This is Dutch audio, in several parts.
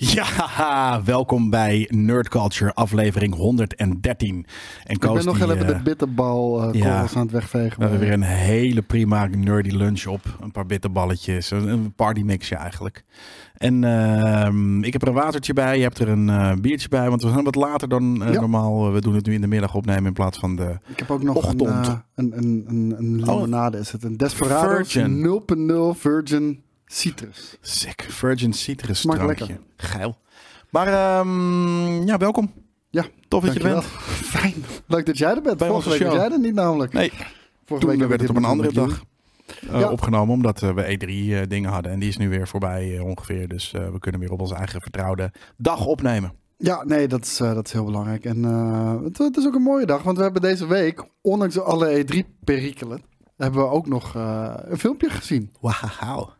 Ja, welkom bij Nerd Culture, aflevering 113. En Ik ben nog heel even de bitterbal eh ja. korrels aan het wegvegen. We hebben weer een hele prima nerdy lunch op. Een paar bitterballetjes, een- een partymixje eigenlijk. En ehm, ik heb er een watertje bij, je hebt er een eh, biertje bij. Want we zijn wat later dan Ja. normaal. We doen het nu in de middag opnemen in plaats van de... Ik heb ook nog een, Ochtend. een, een, een, een Oh. limonade. Is het een Desperados Virgin. 0.0 Virgin Citrus. Sick Virgin Citrus Smaakt drankje. lekker. Geil. Maar ehm, ja, welkom. Ja, Tof dat je er bent. Fijn. Leuk dat jij er bent. Bij Vorige week was show. jij er niet namelijk. Nee, Vorige toen week werd het op een andere dag eh, Ja. opgenomen. Omdat eh, we E3 eh, dingen hadden. En die is nu weer voorbij ongeveer. Dus we kunnen weer op onze eigen vertrouwde dag opnemen. Ja, nee, dat is, dat is heel belangrijk. En het, het is ook een mooie dag, want we hebben deze week, ondanks alle E3-perikelen, hebben we ook nog een filmpje gezien. Wauw.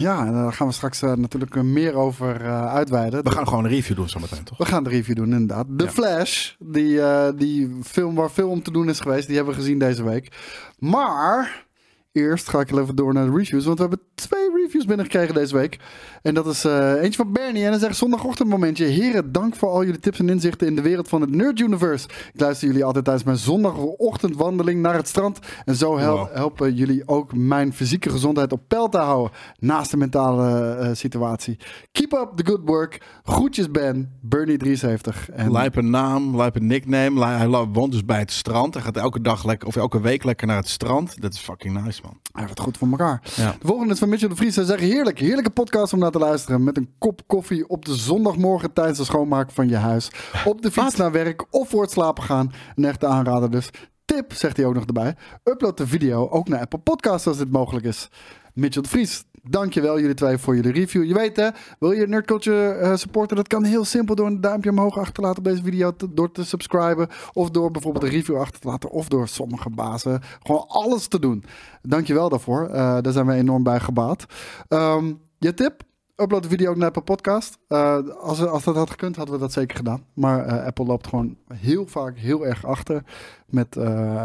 Ja, en daar gaan we straks eh, natuurlijk eh, meer over eh, uitweiden. We gaan gewoon een review doen zometeen, toch? We gaan de review doen, inderdaad. The Ja. Flash, die, eh, die film waar veel om te doen is geweest, die hebben we gezien deze week. Maar eerst ga ik even door naar de reviews, want we hebben twee reviews binnengekregen deze week. En dat is eh, eentje van Bernie en hij zegt zondagochtendmomentje. Heren, dank voor al jullie tips en inzichten in de wereld van het Nerd Universe. Ik luister jullie altijd tijdens mijn zondagochtendwandeling naar het strand. En zo hel- Wow. helpen jullie ook mijn fysieke gezondheid op peil te houden. Naast de mentale eh, situatie. Keep up the good work. Groetjes Ben, Bernie73. En Lijpe naam, lijpe nickname. Li- Hij woont dus bij het strand. Hij gaat elke dag lekker, of elke week lekker naar het strand. Dat is fucking nice, man. hij wordt goed voor elkaar. Ja. De volgende is van Mitchell de Vries. Hij zegt heerlijk, heerlijke podcast om naar te luisteren. Met een kop koffie op de zondagmorgen tijdens de schoonmaak van je huis. Op de fiets naar werk of voor het slapen gaan. Een echte aanrader dus. Tip, zegt hij ook nog erbij. Upload de video ook naar Apple Podcasts als dit mogelijk is. Mitchell de Vries, dankjewel jullie twee voor jullie review. Je weet hè, wil je Nerd Culture eh, supporten? Dat kan heel simpel door een duimpje omhoog achter te laten op deze video. te- door te subscriben. Of door bijvoorbeeld een review achter te laten. Of door sommige bazen gewoon alles te doen. Dankjewel daarvoor. Eh, daar zijn we enorm bij gebaat. Ehm, je tip? Upload de video ook naar Apple Podcast. Eh, als, als dat had gekund, hadden we dat zeker gedaan. Maar Apple loopt gewoon heel vaak heel erg achter met,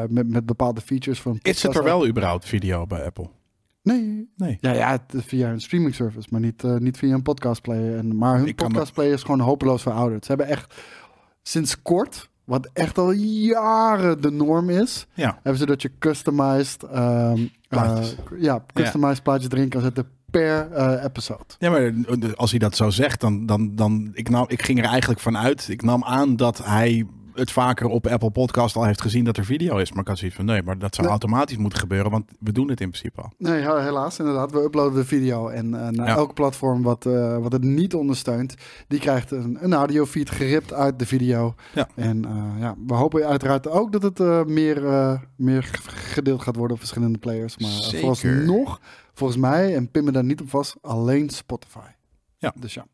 met, met bepaalde features van Is het er wel überhaupt video bij Apple? Nee. Nee. Ja, ja, via een streaming service, maar niet, eh, niet via een podcast player. En, maar hun podcast player is gewoon hopeloos verouderd. Ze hebben echt sinds kort, wat echt al jaren de norm is, Ja. hebben ze dat je customized, Plaatjes. eh, ja, customized plaatjes erin kan zetten per eh, episode. Ja, maar als hij dat zo zegt, dan, dan, dan ik, nam, ik ging er eigenlijk vanuit. Ik nam aan dat hij het vaker op Apple Podcast al heeft gezien dat er video is. Maar ik had zoiets van nee, maar dat zou Nee. automatisch moeten gebeuren, want we doen het in principe al. Nee, ja, helaas, inderdaad. We uploaden de video en eh, naar Ja. elk platform wat, eh, wat het niet ondersteunt, die krijgt een, een audiofeed geript uit de video. Ja. En eh, ja, we hopen uiteraard ook dat het meer, meer gedeeld gaat worden op verschillende players. Maar Zeker. vooralsnog, volgens mij, en pin me daar niet op vast, alleen Spotify. Ja. Dus ja.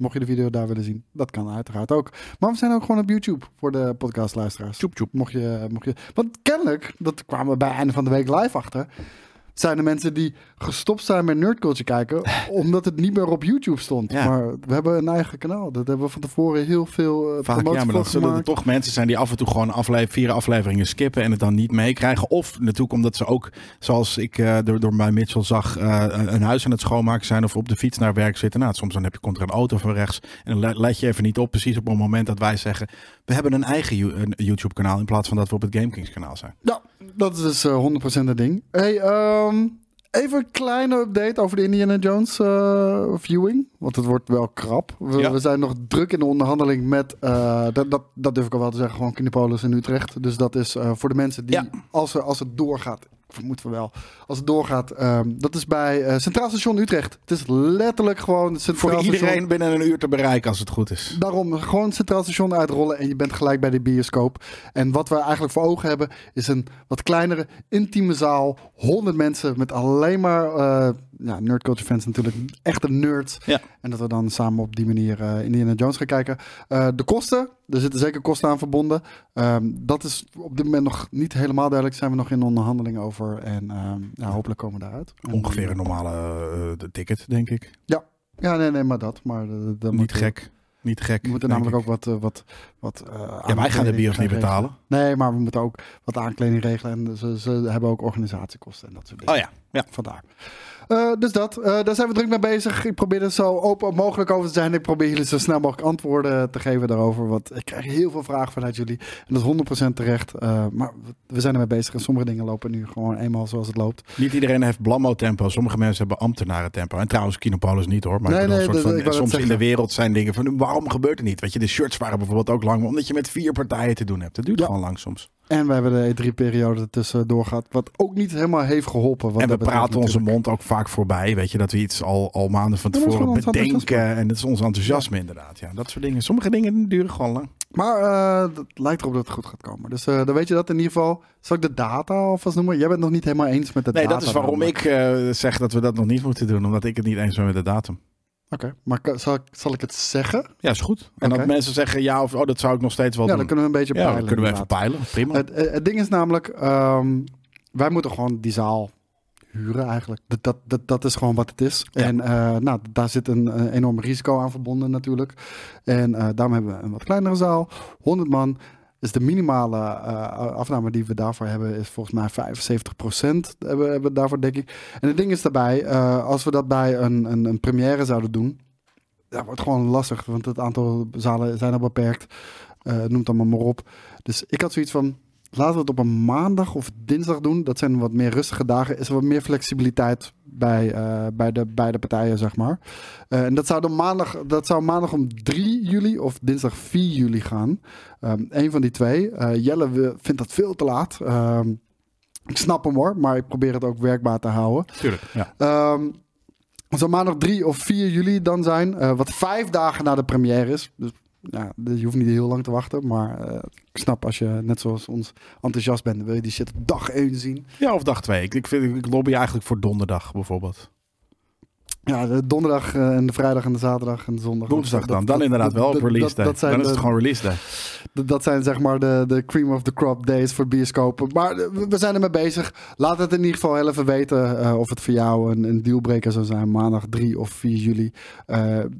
Mocht je de video daar willen zien, dat kan uiteraard ook. Maar we zijn ook gewoon op YouTube voor de podcastluisteraars. Tjoep, tjoep. Mocht je, mocht je, want kennelijk, dat kwamen we bij einde van de week live achter, zijn er mensen die gestopt zijn met nerdculture kijken, omdat het niet meer op YouTube stond. Ja. Maar we hebben een eigen kanaal. Dat hebben we van tevoren heel veel uh, Vaak, ja, maar dan zullen er toch mensen zijn die af en toe gewoon afle vier afleveringen skippen en het dan niet meekrijgen. Of natuurlijk omdat ze ook, zoals ik eh, door, door bij Mitchell zag, eh, een huis aan het schoonmaken zijn of op de fiets naar werk zitten. Nou, soms dan heb je, komt er een auto van rechts en dan let- je even niet op, precies op het moment dat wij zeggen, we hebben een eigen YouTube kanaal in plaats van dat we op het GameKings kanaal zijn. Ja, dat is dus eh, 100% het ding. Hey, ehm, even een kleine update over de Indiana Jones eh, viewing. Want het wordt wel krap. We, Ja. we zijn nog druk in de onderhandeling met, eh, dat, dat, dat durf ik al wel te zeggen, gewoon Kinepolis in Utrecht. Dus dat is eh, voor de mensen die, Ja. als, er, als het doorgaat, vermoeden we wel, als het doorgaat, ehm, dat is bij eh, Centraal Station Utrecht. Het is letterlijk gewoon het Centraal Voor iedereen Station. binnen een uur te bereiken als het goed is. Daarom gewoon Centraal Station uitrollen en je bent gelijk bij de bioscoop. En wat we eigenlijk voor ogen hebben is een wat kleinere, intieme zaal. 100 mensen met alleen maar eh ja, nerdculture fans natuurlijk. Echte nerds. Ja. En dat we dan samen op die manier eh Indiana Jones gaan kijken. Eh, de kosten, er zitten zeker kosten aan verbonden. Ehm, dat is op dit moment nog niet helemaal duidelijk. Zijn we nog in onderhandeling over. En ehm, ja, hopelijk komen we daaruit. Ongeveer een normale eh, ticket, denk ik. Ja, nee, nee, maar dat. Maar, dat Niet gek. Niet gek. We moeten namelijk ik. ook wat... wat, wat Ja, wij gaan de bios niet regelen. betalen. Nee, maar we moeten ook wat aankleding regelen. En ze, ze hebben ook organisatiekosten en dat soort dingen. Oh ja, ja. Vandaar. Eh, dus dat, eh, daar zijn we druk mee bezig. Ik probeer er zo open mogelijk over te zijn. Ik probeer jullie zo snel mogelijk antwoorden te geven daarover. Want ik krijg heel veel vragen vanuit jullie. En dat is 100% terecht. Eh, maar we- zijn ermee bezig. En sommige dingen lopen nu gewoon eenmaal zoals het loopt. Niet iedereen heeft blammo tempo. Sommige mensen hebben ambtenaren tempo. En trouwens, Kinopolis niet hoor. Maar Nee, nee, soort van, soms in de wereld zijn dingen van waarom gebeurt het niet? Weet je, de shirts waren bijvoorbeeld ook lang. Omdat je met vier partijen te doen hebt. Dat duurt Ja. gewoon lang soms. En we hebben de E3-periode ertussen doorgehad. Wat ook niet helemaal heeft geholpen. Wat en we praten onze natuurlijk. mond ook vaak voorbij. Weet je, dat we iets al, al maanden van tevoren bedenken. En dat is ons enthousiasme inderdaad. Ja, dat soort dingen. Sommige dingen duren gewoon lang. Maar eh, het lijkt erop dat het goed gaat komen. Dus eh, dan weet je dat in ieder geval. Zal ik de data alvast noemen? Jij bent nog niet helemaal eens met de Nee, data. dat is waarom ik eh, zeg dat we dat nog niet moeten doen. Omdat ik het niet eens ben met de datum. Oké, maar zal ik, zal ik het zeggen? Ja, is goed. En dat mensen zeggen ja of oh, dat zou ik nog steeds wel Ja, doen. dan kunnen we een beetje ja, peilen. dan kunnen we even peilen. Prima. Het, het, het ding is namelijk, ehm, wij moeten gewoon die zaal huren eigenlijk. Dat, dat, dat, dat is gewoon wat het is. Ja. En eh, nou, daar zit een, eh, enorm risico aan verbonden natuurlijk. En eh, daarom hebben we een wat kleinere zaal. 100 man. Dus de minimale eh, afname die we daarvoor hebben is volgens mij 75% hebben, hebben we daarvoor denk ik. En het ding is daarbij, eh, als we dat bij een, een, een première zouden doen, dat wordt gewoon lastig, want het aantal zalen zijn al beperkt. Eh noem het allemaal maar op. Dus ik had zoiets van, laten we het op een maandag of dinsdag doen. Dat zijn wat meer rustige dagen. Is er wat meer flexibiliteit bij, eh, bij de beide partijen, zeg maar. Eh, en dat zou, dan maandag, dat zou maandag om 3 juli of dinsdag 4 juli gaan. Ehm een van die twee. Eh, Jelle vindt dat veel te laat. Ehm, ik snap hem hoor, maar ik probeer het ook werkbaar te houden. Tuurlijk. Ja. Ehm het zou maandag 3 of 4 juli dan zijn. wat vijf dagen na de première is. Dus ja, dus je hoeft niet heel lang te wachten. Maar eh, ik snap als je net zoals ons enthousiast bent. wil je die shit dag 1 zien. ja, of dag twee. Ik, ik lobby eigenlijk voor donderdag bijvoorbeeld. Ja, de donderdag eh, en de vrijdag en de zaterdag en de zondag. Woensdag dan. dat- Dan dat- inderdaad wel op dat- release day. dan is het gewoon release day. Dat zijn zeg maar de, de cream of the crop days voor bioscopen. Maar eh, we zijn ermee bezig. Laat het in ieder geval heel even weten eh, of het voor jou een, een dealbreaker zou zijn. Maandag 3 of 4 juli.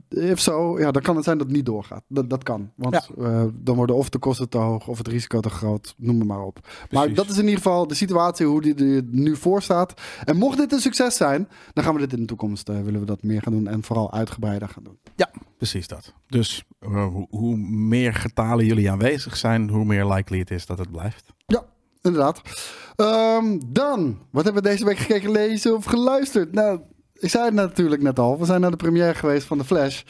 If zo, ja, dan kan het zijn dat het niet doorgaat. Dat, dat kan. Want dan worden of de kosten te hoog of het risico te groot. Noem het maar op. Maar dat is in ieder geval de situatie hoe die er nu voor staat. En mocht dit een succes zijn, dan gaan we dit in de toekomst eh, we dat meer gaan doen. En vooral uitgebreider gaan doen. Precies dat. Dus eh, hoe, hoe meer getalen jullie aanwezig zijn, hoe meer likely het is dat het blijft. Ja, inderdaad. Ehm, dan, wat hebben we deze week gekeken, gelezen of geluisterd? Nou, ik zei het natuurlijk net al. We zijn naar de première geweest van The Flash.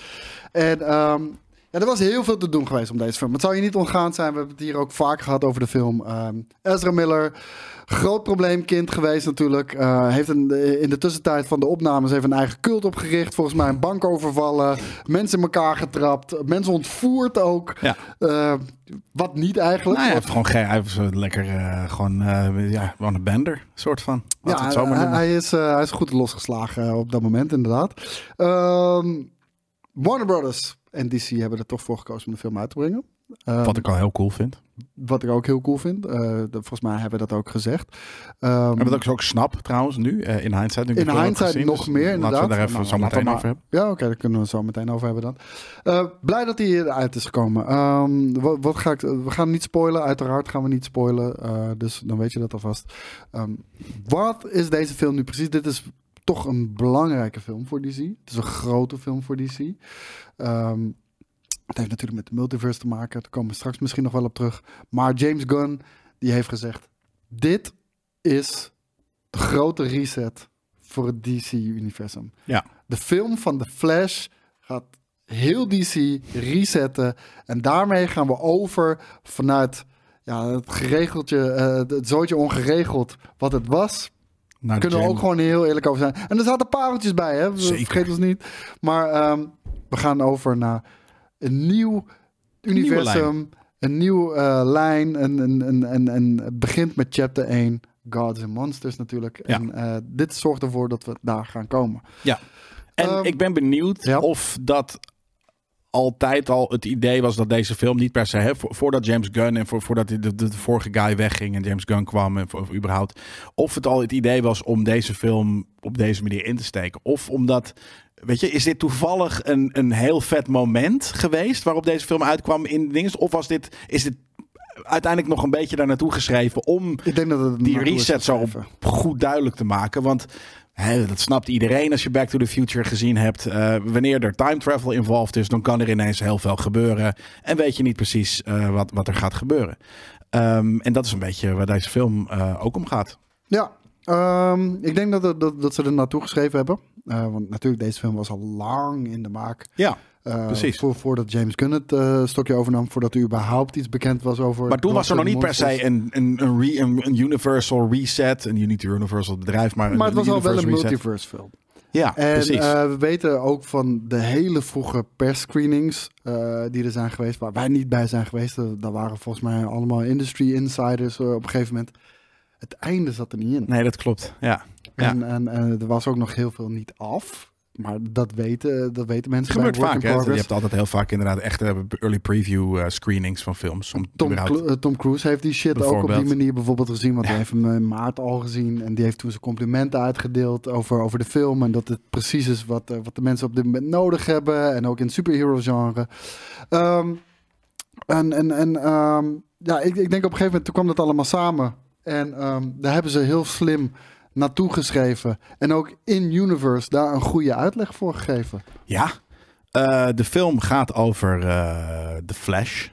En ehm, ja, er was heel veel te doen geweest om deze film. Het zou je niet ontgaan zijn. We hebben het hier ook vaak gehad over de film. Ehm, Ezra Miller, groot probleemkind geweest natuurlijk. Eh, heeft een, in de tussentijd van de opnames even een eigen cult opgericht. Volgens mij een bank overvallen. Mensen in elkaar getrapt. Mensen ontvoerd ook. Ja. Eh, wat niet eigenlijk. Nou, hij heeft gewoon geen, hij heeft lekker eh, gewoon, ja, gewoon een bender, soort van. Laten we het zo maar hij, hij is, hij is goed losgeslagen op dat moment, inderdaad. Ehm, Warner Brothers en DC hebben er toch voor gekozen om de film uit te brengen. Ehm, Wat ik al heel cool vind. wat ik ook heel cool vind. De- volgens mij hebben we dat ook gezegd. Ehm, En wat ik ook snap trouwens nu, eh, in hindsight. nu in hindsight gezien, nog dus meer, Laten we daar even Nou, zo meteen over hebben. Ja, oké, daar kunnen we het zo meteen over hebben dan. Eh, blij dat hij eruit is gekomen. Ehm, wat, wat ga ik, we gaan niet spoilen, uiteraard gaan we niet spoilen. dus dan weet je dat alvast. Wat is deze film nu precies? Dit is toch een belangrijke film voor DC. Het is een grote film voor DC. Ehm, het heeft natuurlijk met de multiverse te maken. Daar komen we straks misschien nog wel op terug. Maar James Gunn, die heeft gezegd... Dit is de grote reset voor het DC-universum. Ja. De film van The Flash gaat heel DC resetten. En daarmee gaan we over vanuit ja, het geregeldje, eh, het zooitje ongeregeld wat het was. Nou, Kunnen we ook gewoon heel eerlijk over zijn. En er zaten pareltjes bij, hè? Zeker. Vergeet ons niet. Maar ehm, we gaan over naar een nieuw universum. Een nieuwe eh, lijn. En, en, en, en, het begint met chapter 1. Gods and Monsters natuurlijk. Ja. En eh, dit zorgt ervoor dat we daar gaan komen. En Ehm, ik ben benieuwd ja. of dat altijd al het idee was dat deze film niet per se, hè, vo- voordat James Gunn en voor, voordat de, de, de vorige guy wegging en James Gunn kwam en of überhaupt, of het al het idee was om deze film op deze manier in te steken. Of omdat weet je, is dit toevallig een, een heel vet moment geweest waarop deze film uitkwam in dingen? Of was dit, is dit uiteindelijk nog een beetje daar naartoe geschreven om Ik denk dat het die reset zo goed duidelijk te maken? Want dat snapt iedereen als je Back to the Future gezien hebt. Eh, wanneer er time travel involved is, dan kan er ineens heel veel gebeuren. En weet je niet precies eh, wat, wat er gaat gebeuren. Ehm, en dat is een beetje waar deze film eh, ook om gaat. Ja, ehm, ik denk dat, dat, dat ze er naartoe geschreven hebben. Want natuurlijk, deze film was al lang in de maak. Ja, Eh, Precies. Voor, voordat James Gunn het eh, stokje overnam. Voordat er überhaupt iets bekend was over... maar toen was er nog niet per se een, een, een, re- een, een Universal reset. Een niet Universal bedrijf, maar, Maar het was al wel een reset. multiverse film. Ja, En precies. eh, we weten ook van de hele vroege persscreenings eh die er zijn geweest, waar wij niet bij zijn geweest. Daar waren volgens mij allemaal industry insiders op een gegeven moment. Het einde zat er niet in. nee, dat klopt. Ja. Ja. En, en, en er was ook nog heel veel niet af. Maar dat weten, dat weten mensen Het gebeurt vaak. Hè? Je hebt altijd heel vaak inderdaad echte early preview eh, screenings van films. Om Tom, überhaupt- eh, Tom Cruise heeft die shit ook op die manier bijvoorbeeld gezien. Want hij heeft hem in maart al gezien. En die heeft toen zijn complimenten uitgedeeld over, over de film. En dat het precies is wat, eh, wat de mensen op dit moment nodig hebben. En ook in het superhero genre. Ehm, en en, en ehm, ja, ik, ik denk op een gegeven moment, toen kwam dat allemaal samen. En ehm, daar hebben ze heel slim naartoe geschreven. En ook in Universe daar een goede uitleg voor gegeven. Ja, Eh, de film gaat over eh The Flash.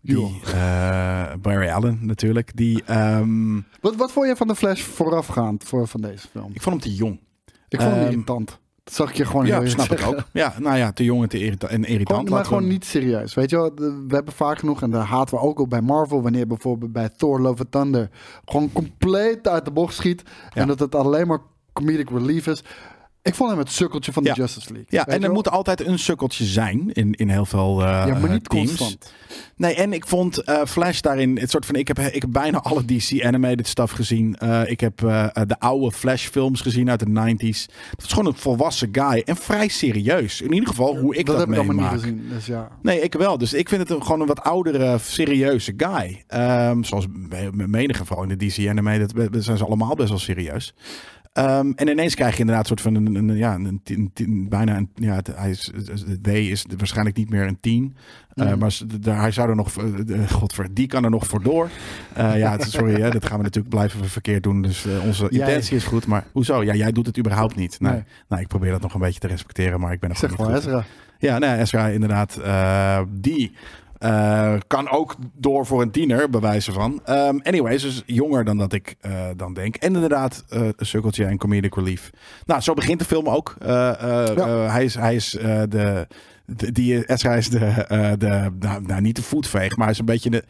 Die, eh, Barry Allen natuurlijk. Die, ehm, Wat, wat vond je van de Flash voorafgaand voor, van deze film? ik vond hem te jong. Ik vond hem Ehm, irritant. Dat zag ik je gewoon heel Ja, eerlijk snap ik ook. Ja, nou ja, te jong en te irrita- en irritant. Gewoon, maar we- gewoon niet serieus. Weet je wel, we hebben vaak genoeg, en daar haten we ook op bij Marvel, wanneer bijvoorbeeld bij Thor Love and Thunder gewoon compleet uit de bocht schiet. Ja. En dat het alleen maar comedic relief is. Ik vond hem het sukkeltje van de Ja. Justice League. Ja, en er wel? moet altijd een sukkeltje zijn in, in heel veel eh, Ja, maar niet teams. constant. Nee, en ik vond eh, Flash daarin het soort van. Ik heb, ik heb bijna alle DC animated stuff gezien. Eh, ik heb de oude Flash films gezien uit de 90s. Dat is gewoon een volwassen guy en vrij serieus. In ieder geval hoe ik dat, heb ik allemaal niet gezien. Dus ja. Nee, ik wel. Dus ik vind het een, gewoon een wat oudere, serieuze guy. Ehm, zoals menige geval in de DC animated zijn ze allemaal best wel serieus. Ehm, en ineens krijg je inderdaad een soort van een, een, ja, een, bijna een, ja, hij is, D is waarschijnlijk niet meer een tien. Eh, Mhm. maar hij zou er nog, eh, de- godver, die kan er nog voor door. Eh, ja, sorry, hè, dat gaan we natuurlijk blijven verkeerd doen. Dus eh, onze Jij. intentie is goed. Maar hoezo? Ja, jij doet het überhaupt niet. Nee. Nee. Nou, ik probeer dat nog een beetje te respecteren, maar ik ben er zeg gewoon gewoon niet goed. Ezra. Ja, nee, Ezra inderdaad. eh, die eh, kan ook door voor een tiener, bij wijze van. Ehm anyways, dus jonger dan dat ik eh, dan denk. En inderdaad, eh, een sukkeltje en comedic relief. Nou, zo begint de film ook. Ja. hij is, hij is de... de- Die Ezra is de, de nou, nou, niet de voetveeg, maar hij is een beetje de,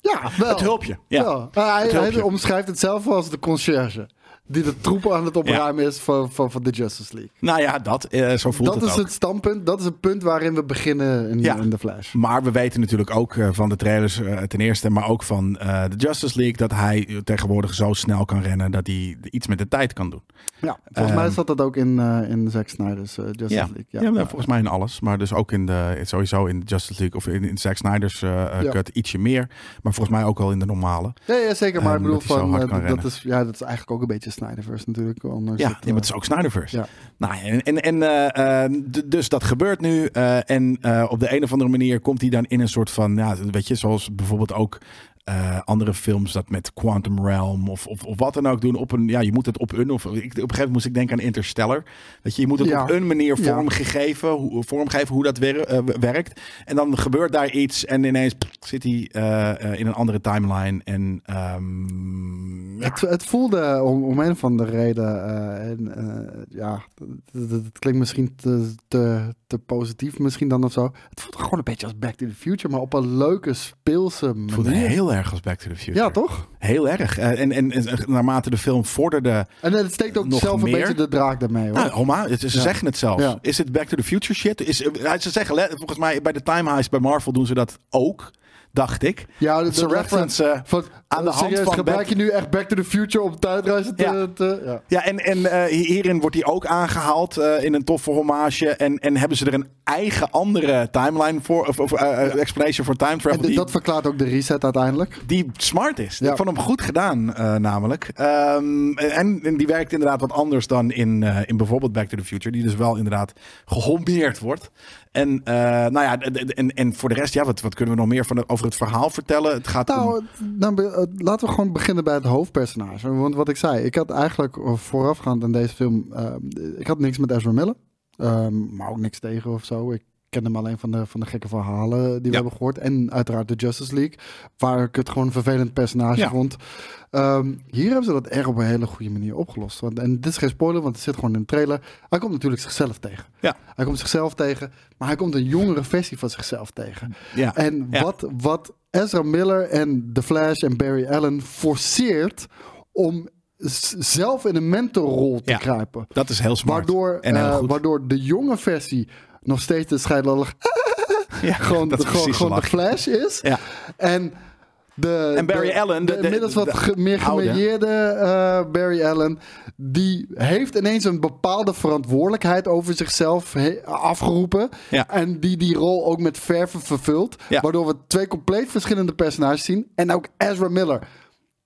Ja, wel. het hulpje. Ja. Ja. Hij, Het hij hulpje. omschrijft het zelf als de conciërge. Die de troepen aan het opruimen is van, van, van de Justice League. Nou ja, dat, eh, zo voelt Dat het is ook. het standpunt. Dat is het punt waarin we beginnen in, Ja. in de Flash. Maar we weten natuurlijk ook eh, van de trailers eh, ten eerste, maar ook van eh, de Justice League, dat hij tegenwoordig zo snel kan rennen dat hij iets met de tijd kan doen. Ja, volgens mij Ehm, zat dat ook in, in Zack Snyder's Justice Ja, League. ja, nou, volgens mij in alles. Maar dus ook in de, sowieso in de Justice League of in, in Zack Snyder's Ja. cut ietsje meer. Maar volgens mij ook wel in de normale. Ja, ja, zeker. Maar Ehm, ik bedoel, dat hij zo van, dat, is, ja, dat is eigenlijk ook een beetje Snyderverse natuurlijk. ondanks Ja, ja, maar het eh, is ook Snyderverse. ja. Nou, en, en, en eh, eh, dus dat gebeurt nu. en op de een of andere manier komt hij dan in een soort van, ja, weet je, zoals bijvoorbeeld ook eh, andere films dat met Quantum Realm of, of, of wat dan ook doen. Op een, ja, je moet het op een, of ik, op een gegeven moment moest ik denken aan Interstellar. Weet je, je moet het Ja. op een manier Ja. vormgegeven, hoe, vormgeven hoe dat wer- eh, werkt. En dan gebeurt daar iets en ineens zit hij eh, in een andere timeline. En ehm, ja. Het, het voelde om, om een of andere reden, en, ja, het, klinkt misschien te, te, te positief misschien dan of zo. Het voelde gewoon een beetje als Back to the Future, maar op een leuke, speelse het voelde manier. Heel erg als Back to the Future. Ja, toch? Heel erg. Eh, en, en, en naarmate de film vorderde. En het steekt ook zelf een beetje de draak daarmee, hoor. Nou, Homa, ze Ja. zeggen het zelfs. Ja. Is het Back to the Future shit? Is, eh, ze zeggen, volgens mij bij de Time Heist bij Marvel doen ze dat ook. dacht ik. Ja, Dat ze referencen Van, aan de eh, hand van gebruik je nu echt Back to the Future om tijdreizen te... Ja. te- ja. Ja, en, en eh, hierin wordt hij ook aangehaald eh, in een toffe hommage. En, en hebben ze er een eigen andere timeline voor, of, of explanation voor time travel. En die, dat verklaart ook de reset uiteindelijk. die smart is. Ja. Ik vond hem goed gedaan, namelijk. Ehm, en, en die werkt inderdaad wat anders dan in, in bijvoorbeeld Back to the Future. Die dus wel inderdaad gehommeerd wordt. En, nou ja, en, en voor de rest, ja, wat, wat kunnen we nog meer van het- over het verhaal vertellen? Het gaat om... Nou, nou, laten we gewoon beginnen bij het hoofdpersonage. Want wat ik zei, ik had eigenlijk eh, voorafgaand aan deze film... eh, ik had niks met Ezra Miller. ehm, maar ook niks tegen of zo. Ik ken hem alleen van de, van de gekke verhalen die we Ja. hebben gehoord. En uiteraard de Justice League. Waar ik het gewoon een vervelend personage Ja. vond. Ehm, hier hebben ze dat echt op een hele goede manier opgelost. Want, en dit is geen spoiler, want het zit gewoon in de trailer. Hij komt natuurlijk zichzelf tegen. Ja. Hij komt zichzelf tegen, maar hij komt een jongere versie van zichzelf tegen. ja. En wat, wat Ezra Miller en The Flash en Barry Allen forceert om zelf in een mentorrol te Ja. kruipen. Dat is heel smart. Waardoor, en heel eh, goed. waardoor de jonge versie nog steeds de scheidlallig ja, gewoon, dat de, gewoon, gewoon de. Flash is. Ja. En, de, En Barry de- Allen, de, de- de- inmiddels wat de ge- meer oude. gemêleerde eh, Barry Allen, die heeft ineens een bepaalde verantwoordelijkheid over zichzelf he- afgeroepen. Ja. En die die rol ook met verven vervult. Ja. Waardoor we twee compleet verschillende personages zien. En ook Ezra Miller.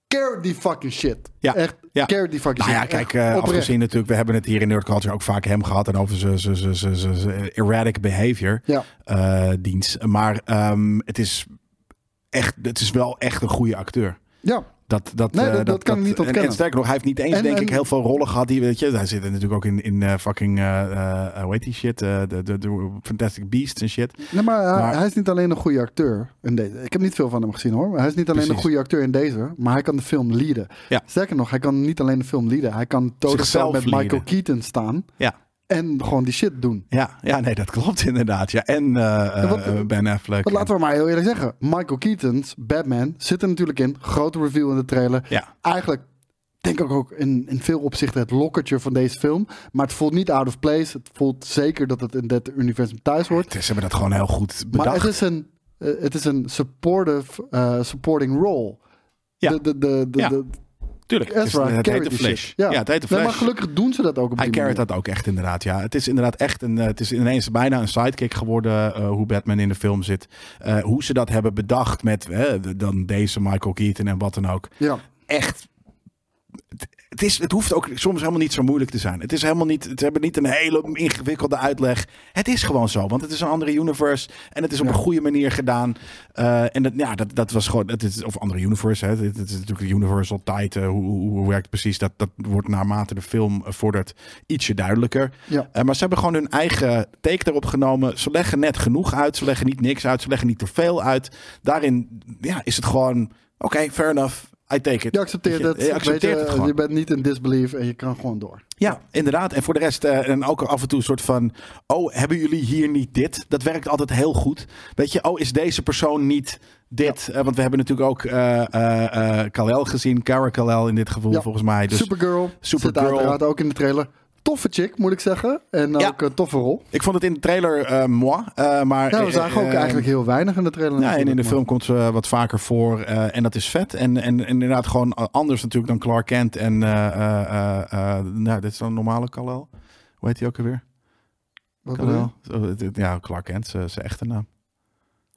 Carry die fucking shit. Ja. Echt, Ja. carry die fucking Nou ja, shit. kijk, Echt eh, afgezien natuurlijk, we hebben het hier in Nerd Culture ook vaak hem gehad en over zijn- zijn zijn- zijn- zijn- zijn erratic behavior Ja. eh, dienst. Maar ehm, het is echt, het is wel echt een goede acteur. Ja. Dat, dat, Nee, eh, dat- dat kan niet en- ontkennen. En, sterker nog, hij heeft niet eens, En- denk en- ik, heel veel rollen gehad. Die, weet je, hij zit natuurlijk ook in, in eh, fucking, hoe heet die shit? de, de, de Fantastic Beasts en shit. Nee, maar, hij- Maar- hij is niet alleen een goede acteur in deze. Ik heb niet veel van hem gezien hoor. Maar hij is niet alleen een goede acteur in deze, maar hij kan de film leaden. Ja. Sterker nog, hij kan niet alleen de film leaden. Hij kan totaal met Michael. Keaton staan Ja. En gewoon die shit doen. Ja, ja, nee, dat klopt inderdaad. Ja. En eh, En wat- eh, Ben Affleck. Laten we maar heel eerlijk zeggen. Michael Keaton's Batman zit er natuurlijk in. Grote review in de trailer. Ja. Eigenlijk denk ik ook in, in veel opzichten het lokkertje van deze film. Maar het voelt niet out of place. Het voelt zeker dat het in dit universum thuis hoort. Ze hebben dat gewoon heel goed bedacht. Maar het is een, eh, het is een supportive, eh, supporting role. Ja. De, de, de, de, Ja. de- Tuurlijk, het, is, Ezra het heet carried de Flash. Ja. het heet de Nee, maar gelukkig doen ze dat ook op Hij manier. dat ook echt inderdaad, ja. Het is inderdaad echt een, eh, het is ineens bijna een sidekick geworden eh, hoe Batman in de film zit. Eh, hoe ze dat hebben bedacht met dan deze Michael Keaton en wat dan ook. Ja. Echt, het, het, is, het hoeft ook soms helemaal niet zo moeilijk te zijn. Het is helemaal niet, het hebben niet een hele ingewikkelde uitleg. Het is gewoon zo, want het is een andere universe en het is op Ja. een goede manier gedaan. Eh, en dat, ja, dat, dat was gewoon, het is, of andere universe, hè. Het, is natuurlijk universal tijd. eh, hoe, hoe, hoe werkt precies? Dat, dat wordt naarmate de film eh, vordert ietsje duidelijker. Ja. Maar ze hebben gewoon hun eigen take erop genomen. Ze leggen net genoeg uit. Ze leggen niet niks uit. Ze leggen niet te veel uit. Daarin ja, is het gewoon... Oké, fair enough. I take it. Je accepteert het. Je, accepteert Weet je, het gewoon. je bent niet in disbelief en je kan gewoon door. Ja, inderdaad. En voor de rest, eh, en ook af en toe een soort van... Oh, hebben jullie hier niet dit? Dat werkt altijd heel goed. Weet je, oh, is deze persoon niet dit? Eh, want we hebben natuurlijk ook eh eh eh Kal-El gezien. Cara Kal-El in dit geval, Ja. volgens mij. Dus Supergirl, Supergirl. zit uiteraard ook in de trailer. Toffe chick, moet ik zeggen. En Ja. ook een toffe rol. ik vond het in de trailer eh moi. eh, maar, Ja, we zagen ook eh, eigenlijk heel weinig in de trailer. Ja, en in de film komt ze wat vaker voor. eh, en dat is vet. En, en, en inderdaad gewoon anders natuurlijk dan Clark Kent. En eh, eh, eh, eh, nou, dit is een normale Kal-El. Hoe heet hij ook alweer? Wat? Kal-El? Zo, dit- Ja, Clark Kent, zijn echte naam.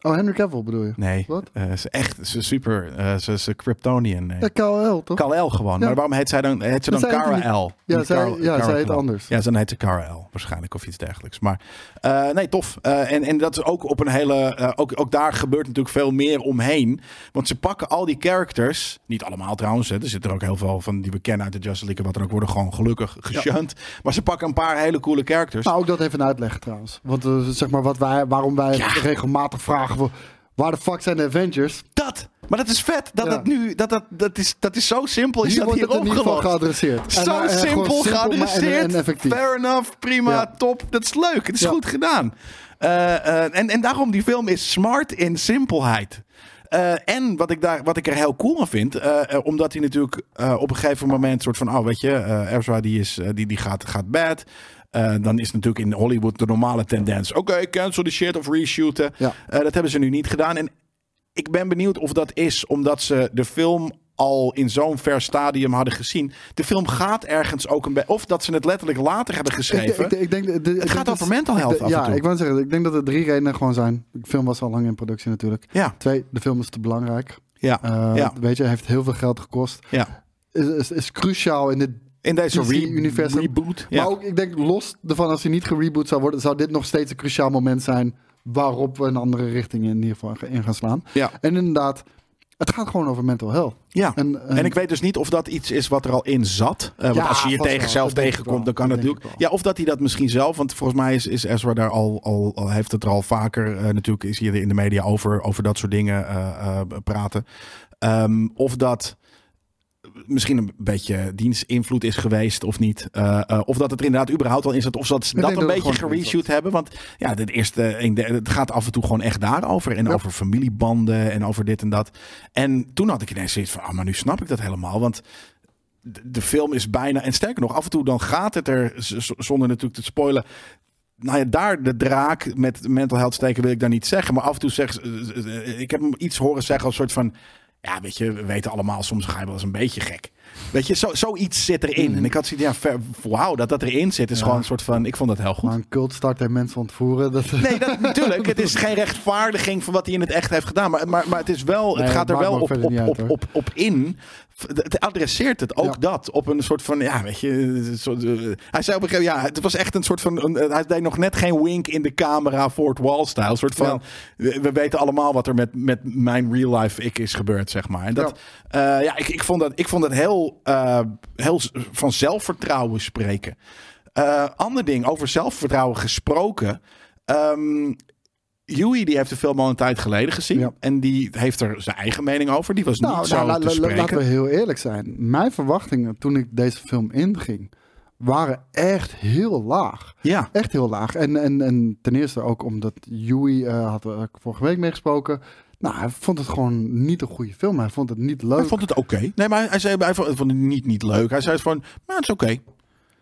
Oh, Henry Cavill bedoel je? Nee, Wat? eh, ze echt, ze super, eh, ze ze Kryptonian. Nee. Ja, KL, toch? Kal-El gewoon. Ja. Maar waarom heet zij dan, heet ze dan niet. L? Ja, zij, ja, zij heet Kal-El. anders. Ja, dan heet ze Cara L waarschijnlijk of iets dergelijks. Maar eh, nee, tof. En, en dat is ook op een hele. ook, ook daar gebeurt natuurlijk veel meer omheen. Want ze pakken al die characters. Niet allemaal trouwens. Hè, er zitten er ook heel veel van die we kennen uit de Justice League. en Wat dan ook worden gewoon gelukkig geshunt. Maar ze pakken een paar hele coole characters. Nou, ook dat even uitleggen trouwens. Want zeg maar wat wij, waarom wij regelmatig vragen... Waar de fuck zijn de Avengers? dat. Maar dat is vet. Dat Ja. dat nu. Dat, dat, dat, is, dat is zo simpel. Is Hier dat wordt hier het in ieder geval opgelost. geadresseerd. Zo eh, en simpel, geadresseerd. En, en effectief. Fair enough, prima, Ja. top. Dat is leuk. Het is Ja. goed gedaan. Eh, eh, en, en daarom, die film is smart in simpelheid. En wat ik, daar, wat ik er heel cool aan vind, omdat hij natuurlijk op een gegeven moment soort van, oh weet je, Ezra die, is, die, die gaat, gaat bad. Eh, dan is natuurlijk in Hollywood de normale tendens. Oké, cancel the shit of reshooten. Ja. Eh, dat hebben ze nu niet gedaan. En ik ben benieuwd of dat is omdat ze de film al in zo'n ver stadium hadden gezien. De film gaat ergens ook een beetje... Of dat ze het letterlijk later hebben geschreven. Ik, ik, ik denk, de- de- ik denk gaat dat- over mental health de- af en Ja, toe. ik wou zeggen, ik denk dat er drie redenen gewoon zijn. De film was al lang in productie natuurlijk. ja, Twee, de film is te belangrijk. ja, Eh, ja, Weet je, heeft heel veel geld gekost. ja. Is, is, is cruciaal in dit In deze re- reboot. Maar ook, ik denk, los ervan, als hij niet gereboot zou worden, zou dit nog steeds een cruciaal moment zijn waarop we een andere richting in ieder geval in gaan slaan. ja. En inderdaad, het gaat gewoon over mental health. Ja. En, En ik weet dus niet of dat iets is wat er al in zat. Eh, want Ja, als je je tegen wel. zelf tegenkomt, dan kan Dat het natuurlijk. Ja, of dat hij dat misschien zelf. Want volgens mij is, is Ezra daar al, al, al heeft het er al vaker. eh, natuurlijk is hij er in de media over, over dat soort dingen eh, eh, praten. Ehm, of dat misschien een beetje dienstinvloed is geweest of niet. Eh, eh, of dat het er inderdaad überhaupt al in zat. Of dat ze dat een dat beetje gereshoot hebben. Want ja, de eerste, het gaat af en toe gewoon echt daarover. En Ja. over familiebanden en over dit en dat. En toen had ik ineens zoiets van, ah, maar nu snap ik dat helemaal. Want de, film is bijna, en sterker nog, af en toe dan gaat het er, zonder natuurlijk te spoilen. Nou ja, daar de draak met mental health steken wil ik daar niet zeggen. Maar af en toe zeg eh, ik heb hem iets horen zeggen als soort van, ja, weet je, we weten allemaal, soms ga je wel eens een beetje gek. Weet je, zo, zoiets zit erin. En ik had zoiets, ja, ver- wauw, dat dat erin zit, is Ja. gewoon een soort van, ik vond dat heel goed. Maar een cult start en mensen ontvoeren, dat... Nee, dat, natuurlijk. Het is geen rechtvaardiging van wat hij in het echt heeft gedaan. Maar, maar, maar het, is wel, Nee, het gaat het er wel op, op, uit, op, op, op in. Het adresseert het ook Ja. dat. Op een soort van, ja, weet je. soort, eh, hij zei op een gegeven moment, ja, het was echt een soort van. een- hij deed nog net geen wink in de camera Fort Wall-style. Een soort van, we, we weten allemaal wat er met, met mijn real life ik is gebeurd, zeg maar. En dat, ja, ja ik, ik, vond dat, ik vond dat heel, eh, heel s- van zelfvertrouwen spreken. Eh, ander ding, over zelfvertrouwen gesproken. Ehm Huey die heeft de film al een tijd geleden gezien. Ja. En die heeft er zijn eigen mening over. Die was Nou, niet zo nou, la- te spreken. laten we heel eerlijk zijn. Mijn verwachtingen toen ik deze film inging, waren echt heel laag. Ja, Echt heel laag. En, en, en ten eerste ook omdat Yui, eh had er vorige week meegesproken. Nou, hij vond het gewoon niet een goede film. Hij vond het niet leuk. hij vond het oké. Nee, maar hij zei hij vond het niet, niet leuk. Hij zei van, maar het is oké.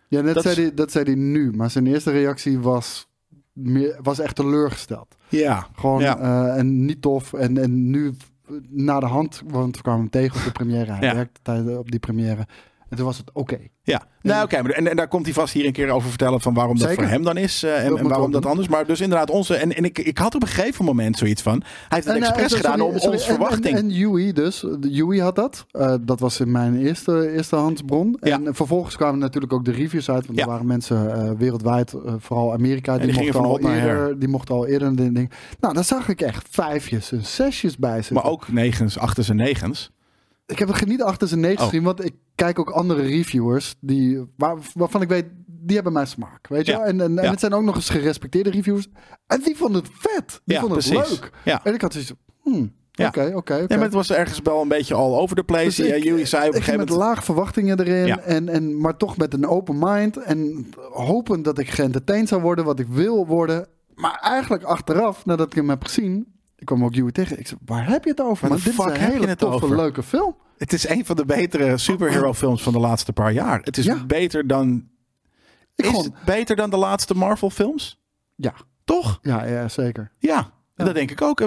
ja, net dat zei is- hij, dat zei hij nu. Maar zijn eerste reactie was, meer, was echt teleurgesteld. Ja, Gewoon Ja. eh, en niet tof. En, en nu na de hand, want we kwamen hem tegen op de première. Hij Ja. werkte tijdens- op die première. En toen was het oké. ja. Nou, oké. maar en, en daar komt hij vast hier een keer over vertellen van waarom dat voor hem dan is. eh, Dat en, en waarom dat anders. Maar dus inderdaad onze... En, en ik, ik had op een gegeven moment zoiets van... Hij heeft het eh, expres sorry, gedaan om ons verwachting... En, Yui dus. De Yui had dat. Eh, dat was in mijn eerste, eerste handsbron. Ja. En vervolgens kwamen natuurlijk ook de reviews uit. Want Ja. er waren mensen wereldwijd, vooral Amerika, die, mochten van al eerder, die mochten al eerder ding. Nou, daar zag ik echt vijfjes en zesjes bij zitten. maar ook negens, achters en negens. Ik heb het niet achter zijn negen Oh. gezien, want ik kijk ook andere reviewers die, waar, waarvan ik weet, die hebben mijn smaak. Weet je? Ja. En, en, en het zijn ook nog eens gerespecteerde reviewers. En die vonden het vet. Die Ja, vonden het precies. leuk. Ja. En ik had zoiets hmm, Ja. oké, oké. Nee, maar het was ergens wel een beetje all over the place. Dus ja, ik- jullie zei op een gegeven met moment... laag verwachtingen erin, Ja. en, en, maar toch met een open mind. En hopen dat ik geëntertained zou worden, wat ik wil worden. Maar eigenlijk achteraf, nadat ik hem heb gezien, ik kwam ook Joey tegen. Ik zei, waar heb je het over? Maar dit is fuck een heb je hele toffe, over? leuke film. Het is een van de betere superhero films van de laatste paar jaar. Het is Ja. beter dan... Ik is gewoon, het beter dan de laatste Marvel films? ja, Toch? ja, ja, zeker. Ja, Ja. dat denk ik ook.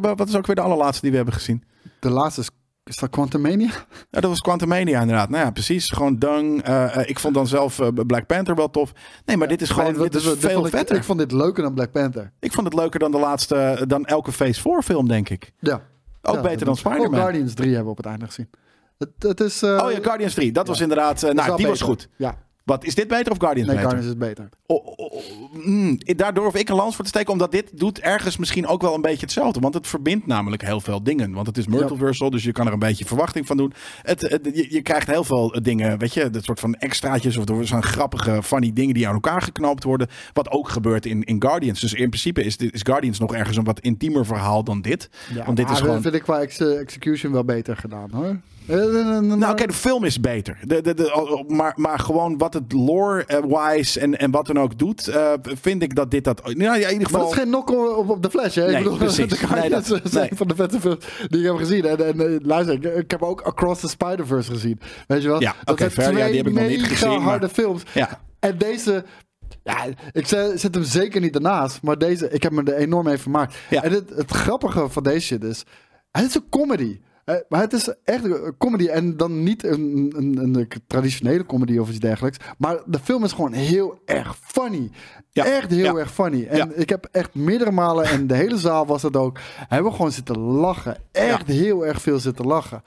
Wat is ook weer de allerlaatste die we hebben gezien? De laatste is, is dat Quantumania? Ja, dat was Quantumania inderdaad. Nou ja, precies. Gewoon dung. Eh, eh, ik vond dan zelf eh, Black Panther wel tof. Nee, maar dit is gewoon Nee, dit is dit- veel ik, vetter. Ik vond dit leuker dan Black Panther. Ik vond het leuker dan de laatste, dan elke Phase 4 film, denk ik. Ja. Ook Ja, beter dan Spider-Man. Guardians 3 hebben we op het einde gezien. Het, het is... Oh ja, Guardians 3. Dat was inderdaad... nou, die was beter. goed. Ja, Wat, is dit beter of Guardians nee, beter? Guardians is beter. Oh, oh, oh, mm, daar durf ik een lans voor te steken, omdat dit doet ergens misschien ook wel een beetje hetzelfde. Want het verbindt namelijk heel veel dingen. Want het is multiversal, dus je kan er een beetje verwachting van doen. Het, het- je, je krijgt heel veel dingen, weet je, dat soort van extraatjes of er zijn grappige, funny dingen die aan elkaar geknoopt worden. Wat ook gebeurt in, in Guardians. Dus in principe is, dit- is Guardians nog ergens een wat intiemer verhaal dan dit. Ja, want dit maar is gewoon... dat vind ik qua ex- execution wel beter gedaan, hoor. Nou, oké, de film is beter. De, de, de, maar, maar gewoon wat het lore-wise en, en wat dan ook doet, eh, vind ik dat dit dat. Nou, ja, in ieder Maar geval. dat is geen knock op, op de flash, hè? Nee, ik bedoel, precies. de Nee, dat- zijn nee. van de vette films die ik heb gezien. En, en eh, luister, ik, ik heb ook Across the Spider-Verse gezien. Weet je wel? Ja, dat oké, zijn fair. Ja, die heb ik nog niet gezien, maar- harde films. Ja. En deze... Ja, ik zet, zet hem zeker niet ernaast. Maar deze, ik heb me er enorm mee vermaakt. Ja. En het, het grappige van deze shit is... Het is een comedy. Maar het is echt een comedy. En dan niet een, een, een, traditionele comedy of iets dergelijks. Maar de film is gewoon heel erg funny. Ja. Echt heel Ja. erg funny. En Ja. ik heb echt meerdere malen, en de hele zaal was het ook, hebben we gewoon zitten lachen. Echt heel erg veel zitten lachen.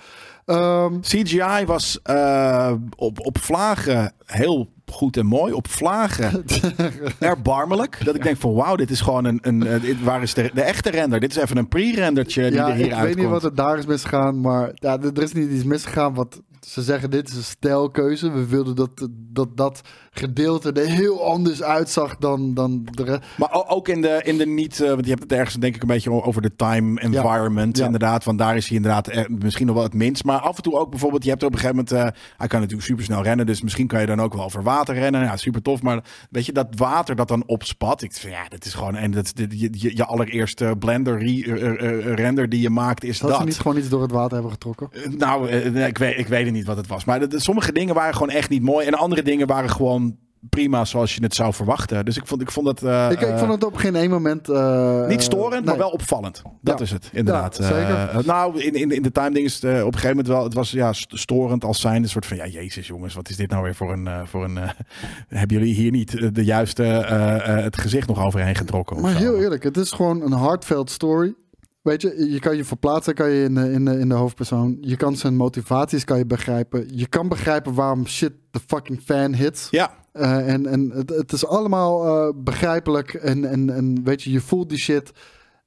Ehm, CGI was eh, op, op vlagen heel goed en mooi. Op vlagen erbarmelijk. Dat ik denk van wauw, dit is gewoon een... een eh, dit, waar is de, de echte render? Dit is even een pre-rendertje die ja, er hier ik weet uitkomt. niet wat er daar is misgegaan, maar ja, er is niet iets misgegaan. Wat ze zeggen, dit is een stijlkeuze. We wilden dat dat, dat gedeelte er heel anders uitzag dan, dan de rest. Maar ook in de, in de niet, eh, want je hebt het ergens denk ik een beetje over de time environment Ja. inderdaad. Want daar is hij inderdaad eh, misschien nog wel het minst. Maar af en toe ook bijvoorbeeld, je hebt er op een gegeven moment, eh, hij kan natuurlijk super snel rennen. Dus misschien kan je dan ook wel over water rennen. Ja, super tof. Maar weet je, dat water dat dan opspat. Ik vind, ja, dat is gewoon, en dat dit- je, je, je allereerste blender re- eh, render die je maakt is Dat dat. ze niet gewoon iets door het water hebben getrokken. Nou, ik, weet, ik weet niet wat het was. Maar de- de- sommige dingen waren gewoon echt niet mooi. En andere dingen waren gewoon prima zoals je het zou verwachten. Dus ik vond, ik vond dat... eh, ik, ik vond het op geen één moment... eh, niet storend, nee. maar wel opvallend. Dat Ja. is het, inderdaad. Ja, zeker. Eh, nou, in, in, in de time ding is het op een gegeven moment wel... Het was ja, st- storend als zijn. Een soort van, ja, jezus jongens, wat is dit nou weer voor een... voor een hebben jullie hier niet de juiste... het gezicht nog overheen getrokken? Maar zo? heel eerlijk, het is gewoon een heartfelt story. Weet je, je kan je verplaatsen kan je in, de, in, de, in de hoofdpersoon. Je kan zijn motivaties kan je begrijpen. Je kan begrijpen waarom shit de fucking fan hits. Ja, Eh, en en het, het is allemaal eh, begrijpelijk. En, en, en weet je, je voelt die shit.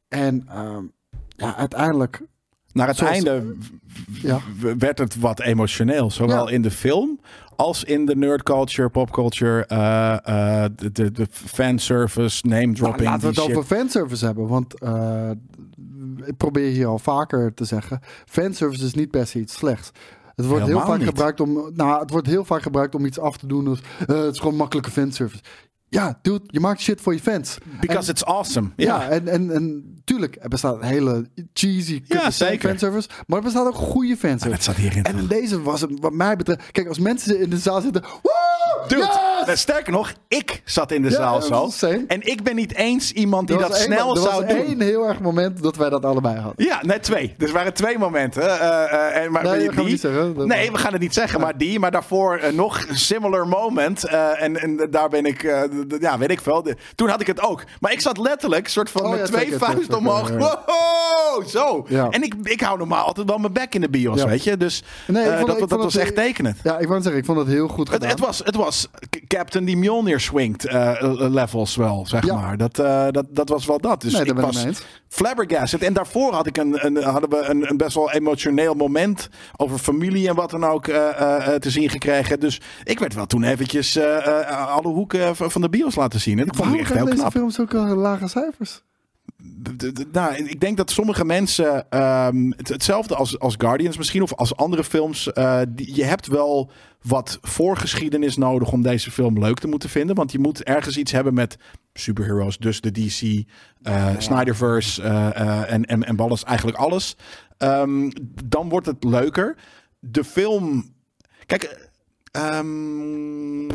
En ehm, ja, uiteindelijk. naar het Zoals- einde Ja. werd het wat emotioneel. Zowel Ja. in de film als in de nerd culture, pop culture, eh, de, de, de fanservice, name Nou, dropping. laten we het shit. over fanservice hebben. Want ik probeer hier al vaker te zeggen. Fanservice is niet per se iets slechts. Het wordt heel vaak niet. gebruikt om. Nou, het wordt heel vaak gebruikt om iets af te doen. Dus, het is gewoon makkelijke fanservice. Ja, dude, je maakt shit voor je fans. Because En- it's awesome. Ja, Ja, en, en, en tuurlijk, er bestaat een hele cheesy Ja, fanservice. Maar er bestaat ook goede fanservice. dat zat hierin. En in deze was het, wat mij betreft... Kijk, als mensen in de zaal zitten... Woe! Dude, Yes! nou, sterker nog, ik zat in de Ja, zaal zo. En ik ben niet eens iemand die dat was één- snel er zou was doen. één heel erg moment dat wij dat allebei hadden. Ja, net twee. Dus er waren twee momenten. eh, eh, en, maar Nee, die, gaan we niet zeggen. Nee, we gaan het niet zeggen, maar die. Maar daarvoor eh, nog een similar moment. eh, en, en daar ben ik, eh, ja, weet ik veel. De- toen had ik het ook. Maar ik zat letterlijk soort van Oh, met ja, twee vuisten omhoog. Wow, zo. Ja. En ik, ik hou normaal altijd wel mijn bek in de bios, Ja. weet je. Dus Nee, eh, vond- dat, dat was het- echt tekenend. Ja, ik wou zeggen, ik vond het heel goed Het, gedaan. het, was, het was Captain die Mjolnir swingt eh, levels wel, zeg Ja. maar. Dat, eh, dat, dat was wel dat. Dus Nee, ik was flabbergasted. En daarvoor had ik een, een, hadden we een, een best wel emotioneel moment over familie en wat dan ook eh, eh, eh, te zien gekregen. Dus ik werd wel toen eventjes eh, eh, alle hoeken van de bios laten zien. En ik vond het Waarom echt heel deze knap. films ook eh, lage cijfers? Nou, ik denk dat sommige mensen ehm, het, hetzelfde als, als Guardians misschien of als andere films. eh, die, je hebt wel wat voorgeschiedenis nodig om deze film leuk te moeten vinden, want je moet ergens iets hebben met superheroes, dus de DC, eh, Snyderverse eh, en en en alles, eigenlijk alles. Ehm, dan wordt het leuker. De film, kijk. ehm,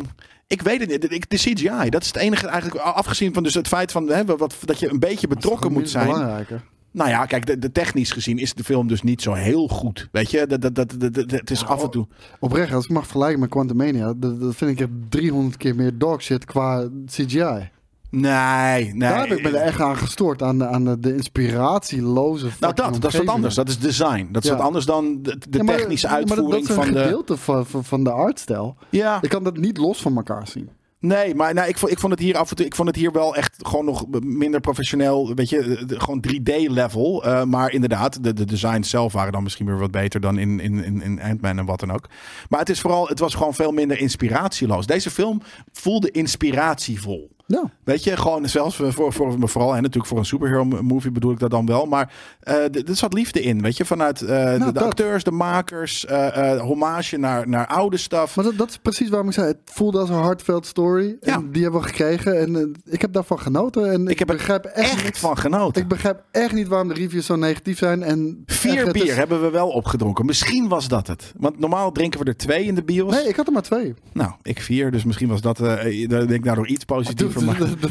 ik weet het niet. De CGI, dat is het enige eigenlijk. Afgezien van dus het feit van hè, wat, dat je een beetje betrokken moet zijn. Belangrijker. Nou ja, kijk, de, de technisch gezien is de film dus niet zo heel goed. Weet je, dat, dat, dat, dat, dat- het is af en toe. Oprecht, als ik mag vergelijken met Quantumania, dat, dat vind ik echt 300 keer meer dogshit qua CGI. Nee, nee. Daar heb ik me er echt aan gestoord, aan de, aan de, de inspiratieloze nou, dat, dat is wat anders. Dat is design. Dat is Ja. wat anders dan de, de Ja, maar- technische maar dat- uitvoering dat is van een de. gedeelte van, van, van de artstijl. Ja, Ik kan dat niet los van elkaar zien. nee, maar nou, ik, vond, ik vond het hier af en toe. Ik vond het hier wel echt gewoon nog minder professioneel. Weet je, de- gewoon 3D-level. Eh, maar inderdaad, de, de designs zelf waren dan misschien weer wat beter dan in, in, in, in Ant-Man en wat dan ook. Maar het is vooral, het was gewoon veel minder inspiratieloos. Deze film voelde inspiratievol. Ja. Weet je, gewoon zelfs voor, voor, voor vooral en natuurlijk voor een superhero movie bedoel ik dat dan wel. Maar eh, er zat liefde in, weet je, vanuit eh, de, de Nou, dat. acteurs, de makers, eh, eh, hommage naar, naar oude stuff. Maar dat, dat is precies waarom ik zei, het voelde als een heartfelt story. En Ja. die hebben we gekregen en eh, ik heb daarvan genoten. En ik, Ik heb begrijp echt, van genoten. Ik begrijp echt niet waarom de reviews zo negatief zijn. En Vier bier is- hebben we wel opgedronken. Misschien was dat het. Want normaal drinken we er twee in de bios. Nee, ik had er maar twee. Nou, ik vier, dus misschien was dat. eh, eh, ik denk daardoor iets positiever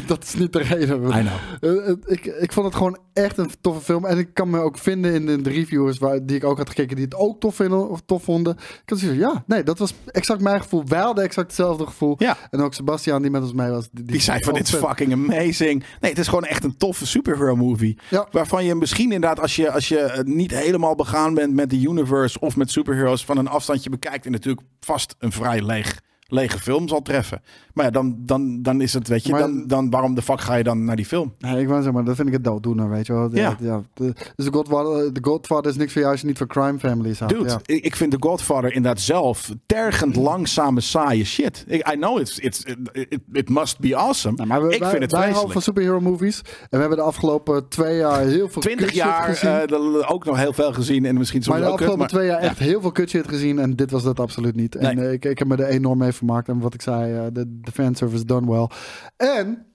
dat, is niet de reden. I know. Eh, eh, ik, ik vond het gewoon echt een toffe film. En ik kan me ook vinden in de, de reviewers waar, die ik ook had gekeken, die het ook tof, vinden, of tof vonden. Ik had zoiets ja, nee, dat was exact mijn gevoel. Wij hadden exact hetzelfde gevoel. Ja. En ook Sebastian, die met ons mee was. Die zei van dit is fucking amazing. Nee, het is gewoon echt een toffe superhero movie. Ja. Waarvan je misschien inderdaad, als je, als je eh, niet helemaal begaan bent met de universe of met superheroes, van een afstandje bekijkt en natuurlijk vast een vrij leeg, lege film zal treffen. Maar ja, dan, dan, dan is het, weet je, Maar- dan, dan waarom de fuck ga je dan naar die film? Nee, ik wou zeggen, maar dat vind ik het dooddoener, weet je wel. Ja. ja de, dus de Godfather, de Godfather is niks voor jou als je niet voor crime families houdt. Dude, ja. ik, vind The Godfather inderdaad zelf tergend langzame, saaie shit. I know it's, it's, it, it must be awesome. Nou, maar we, ik wij, vind het wij vreselijk. van superhero movies. En we hebben de afgelopen twee jaar heel veel 20 kutshit jaar eh, ook nog heel veel gezien en misschien soms maar de ook kut, afgelopen maar- twee jaar ja. echt heel veel kutshit gezien. En dit was dat absoluut niet. En Nee. eh, ik, ik heb me er enorm mee vermaakt. En wat ik zei, eh, de, de fanservice done well. En,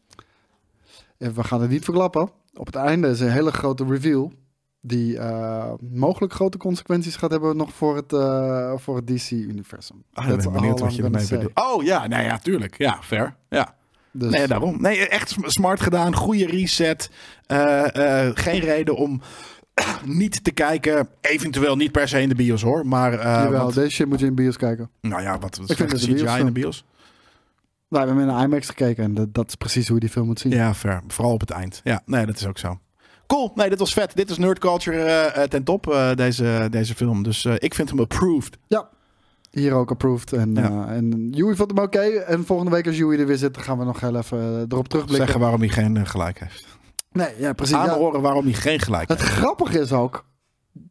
eh, we gaan het niet verklappen. Op het einde is een hele grote reveal. Die eh, mogelijk grote consequenties gaat hebben nog voor het, voor het DC-universum. Ah, ik ben benieuwd wat je ermee bedoelt. Oh ja, nou ja, tuurlijk. Ja, fair. Ja. Dus, Nee, daarom. Nee, echt sm- smart gedaan. Goede reset. Geen reden om niet te kijken. Eventueel niet per se in de bios hoor. Maar Jawel, want- deze shit moet je in bios kijken. nou ja, wat vind vind het CGI biosfilm. in de bios? Nou, we hebben in de IMAX gekeken en dat, dat is precies hoe je die film moet zien. Ja, fair. Vooral op het eind. Ja, nee, dat is ook zo. Cool. Nee, dit was vet. Dit is nerd culture eh, eh, ten top, deze, deze film. Dus ik vind hem approved. Ja, hier ook approved. En, Ja. en Joey vond hem oké. En volgende week als Joey er weer zit, dan gaan we nog heel even erop terugblikken. Zeggen waarom hij geen gelijk heeft. Nee, ja, precies. Ja. Aanhoren waarom hij geen gelijk Het heeft. grappige is ook,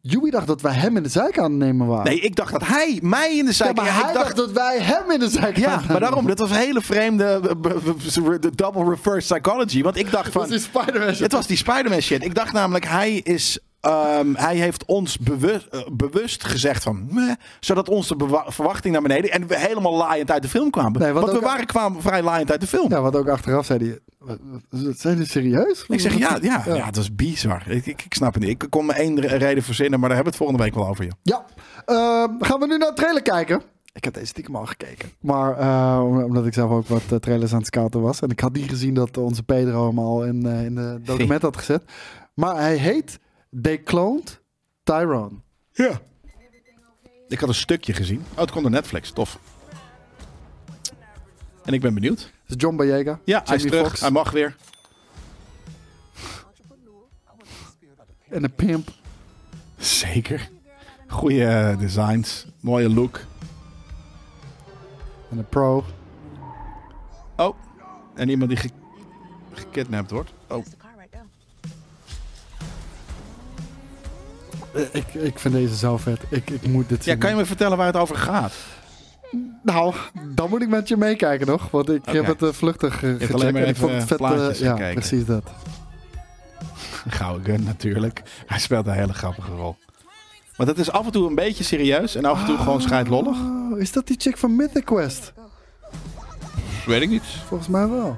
Joey dacht dat wij hem in de zijk aan het nemen waren. Nee, ik dacht dat hij mij in de ja, zijk... maar Ja, hij ik dacht dat wij hem in de aan Ja, het maar daarom, dat was een hele vreemde b- de double reverse psychology. Want ik dacht van, Dat is die Spider-Man het was die Spider-Man shit. Ik dacht namelijk, hij is, ehm, hij heeft ons bewust, eh, bewust gezegd van, meh, zodat onze verwachting naar beneden en we helemaal laaiend uit de film kwamen. Nee, Want we waren kwamen vrij laaiend uit de film. Ja, wat ook achteraf zei hij. "Wat- wat- Zijn jullie serieus? Ik zeg ja, ja, ja, het was bizar. Ik, ik, ik snap het niet. Ik kon me één re- reden verzinnen, maar daar hebben we het volgende week wel over. je. Ja, Ehm, gaan we nu naar de trailer kijken? Ik heb deze stiekem al gekeken. Maar eh, omdat ik zelf ook wat eh, trailers aan het scouten was. En ik had niet gezien dat onze Pedro hem al in, eh, in de document had gezet. Maar hij heet They Cloned Tyrone. Ja. Ik had een stukje gezien. Oh, het komt door Netflix. Tof. En ik ben benieuwd. Dat is John Boyega. Ja, hij is Jamie terug. Foxx Hij mag weer. En een pimp. Zeker. Goeie eh, designs. Mooie look. En een pro. Oh. En iemand die ge gekidnapt wordt. Oh. Ik, ik vind deze zo vet. Ik, ik moet dit Ja, zien. kan je me vertellen waar het over gaat? Nou, dan moet ik met je meekijken nog. Want ik heb het eh, vluchtig eh, gecheckt. alleen maar en ik even vond het vet. eh, plaatjes ja, gekeken. precies dat. Gouden gun natuurlijk. Hij speelt een hele grappige rol. Maar dat is af en toe een beetje serieus en af en toe gewoon scheidlollig. Oh, is dat die chick van Mythic Quest? Weet ik niet. Volgens mij wel.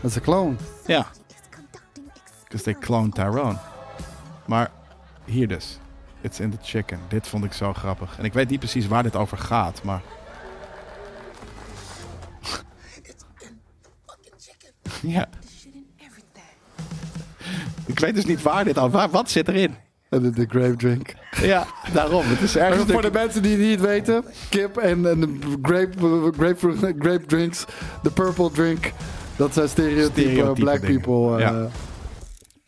Dat is een clone. Ja. Because they cloned Tyrone. Maar hier dus. It's in the chicken. Dit vond ik zo grappig. En ik weet niet precies waar dit over gaat, maar... ja. Ik weet dus niet waar dit over... Waar, wat zit erin? De, de grape drink. Ja, daarom. Het is ergens... Voor de mensen die het niet weten. Kip en, en de grape, eh, grapefruit, grape drinks. De purple drink. Dat zijn stereotype, Stereotype black dingen. people eh, Ja.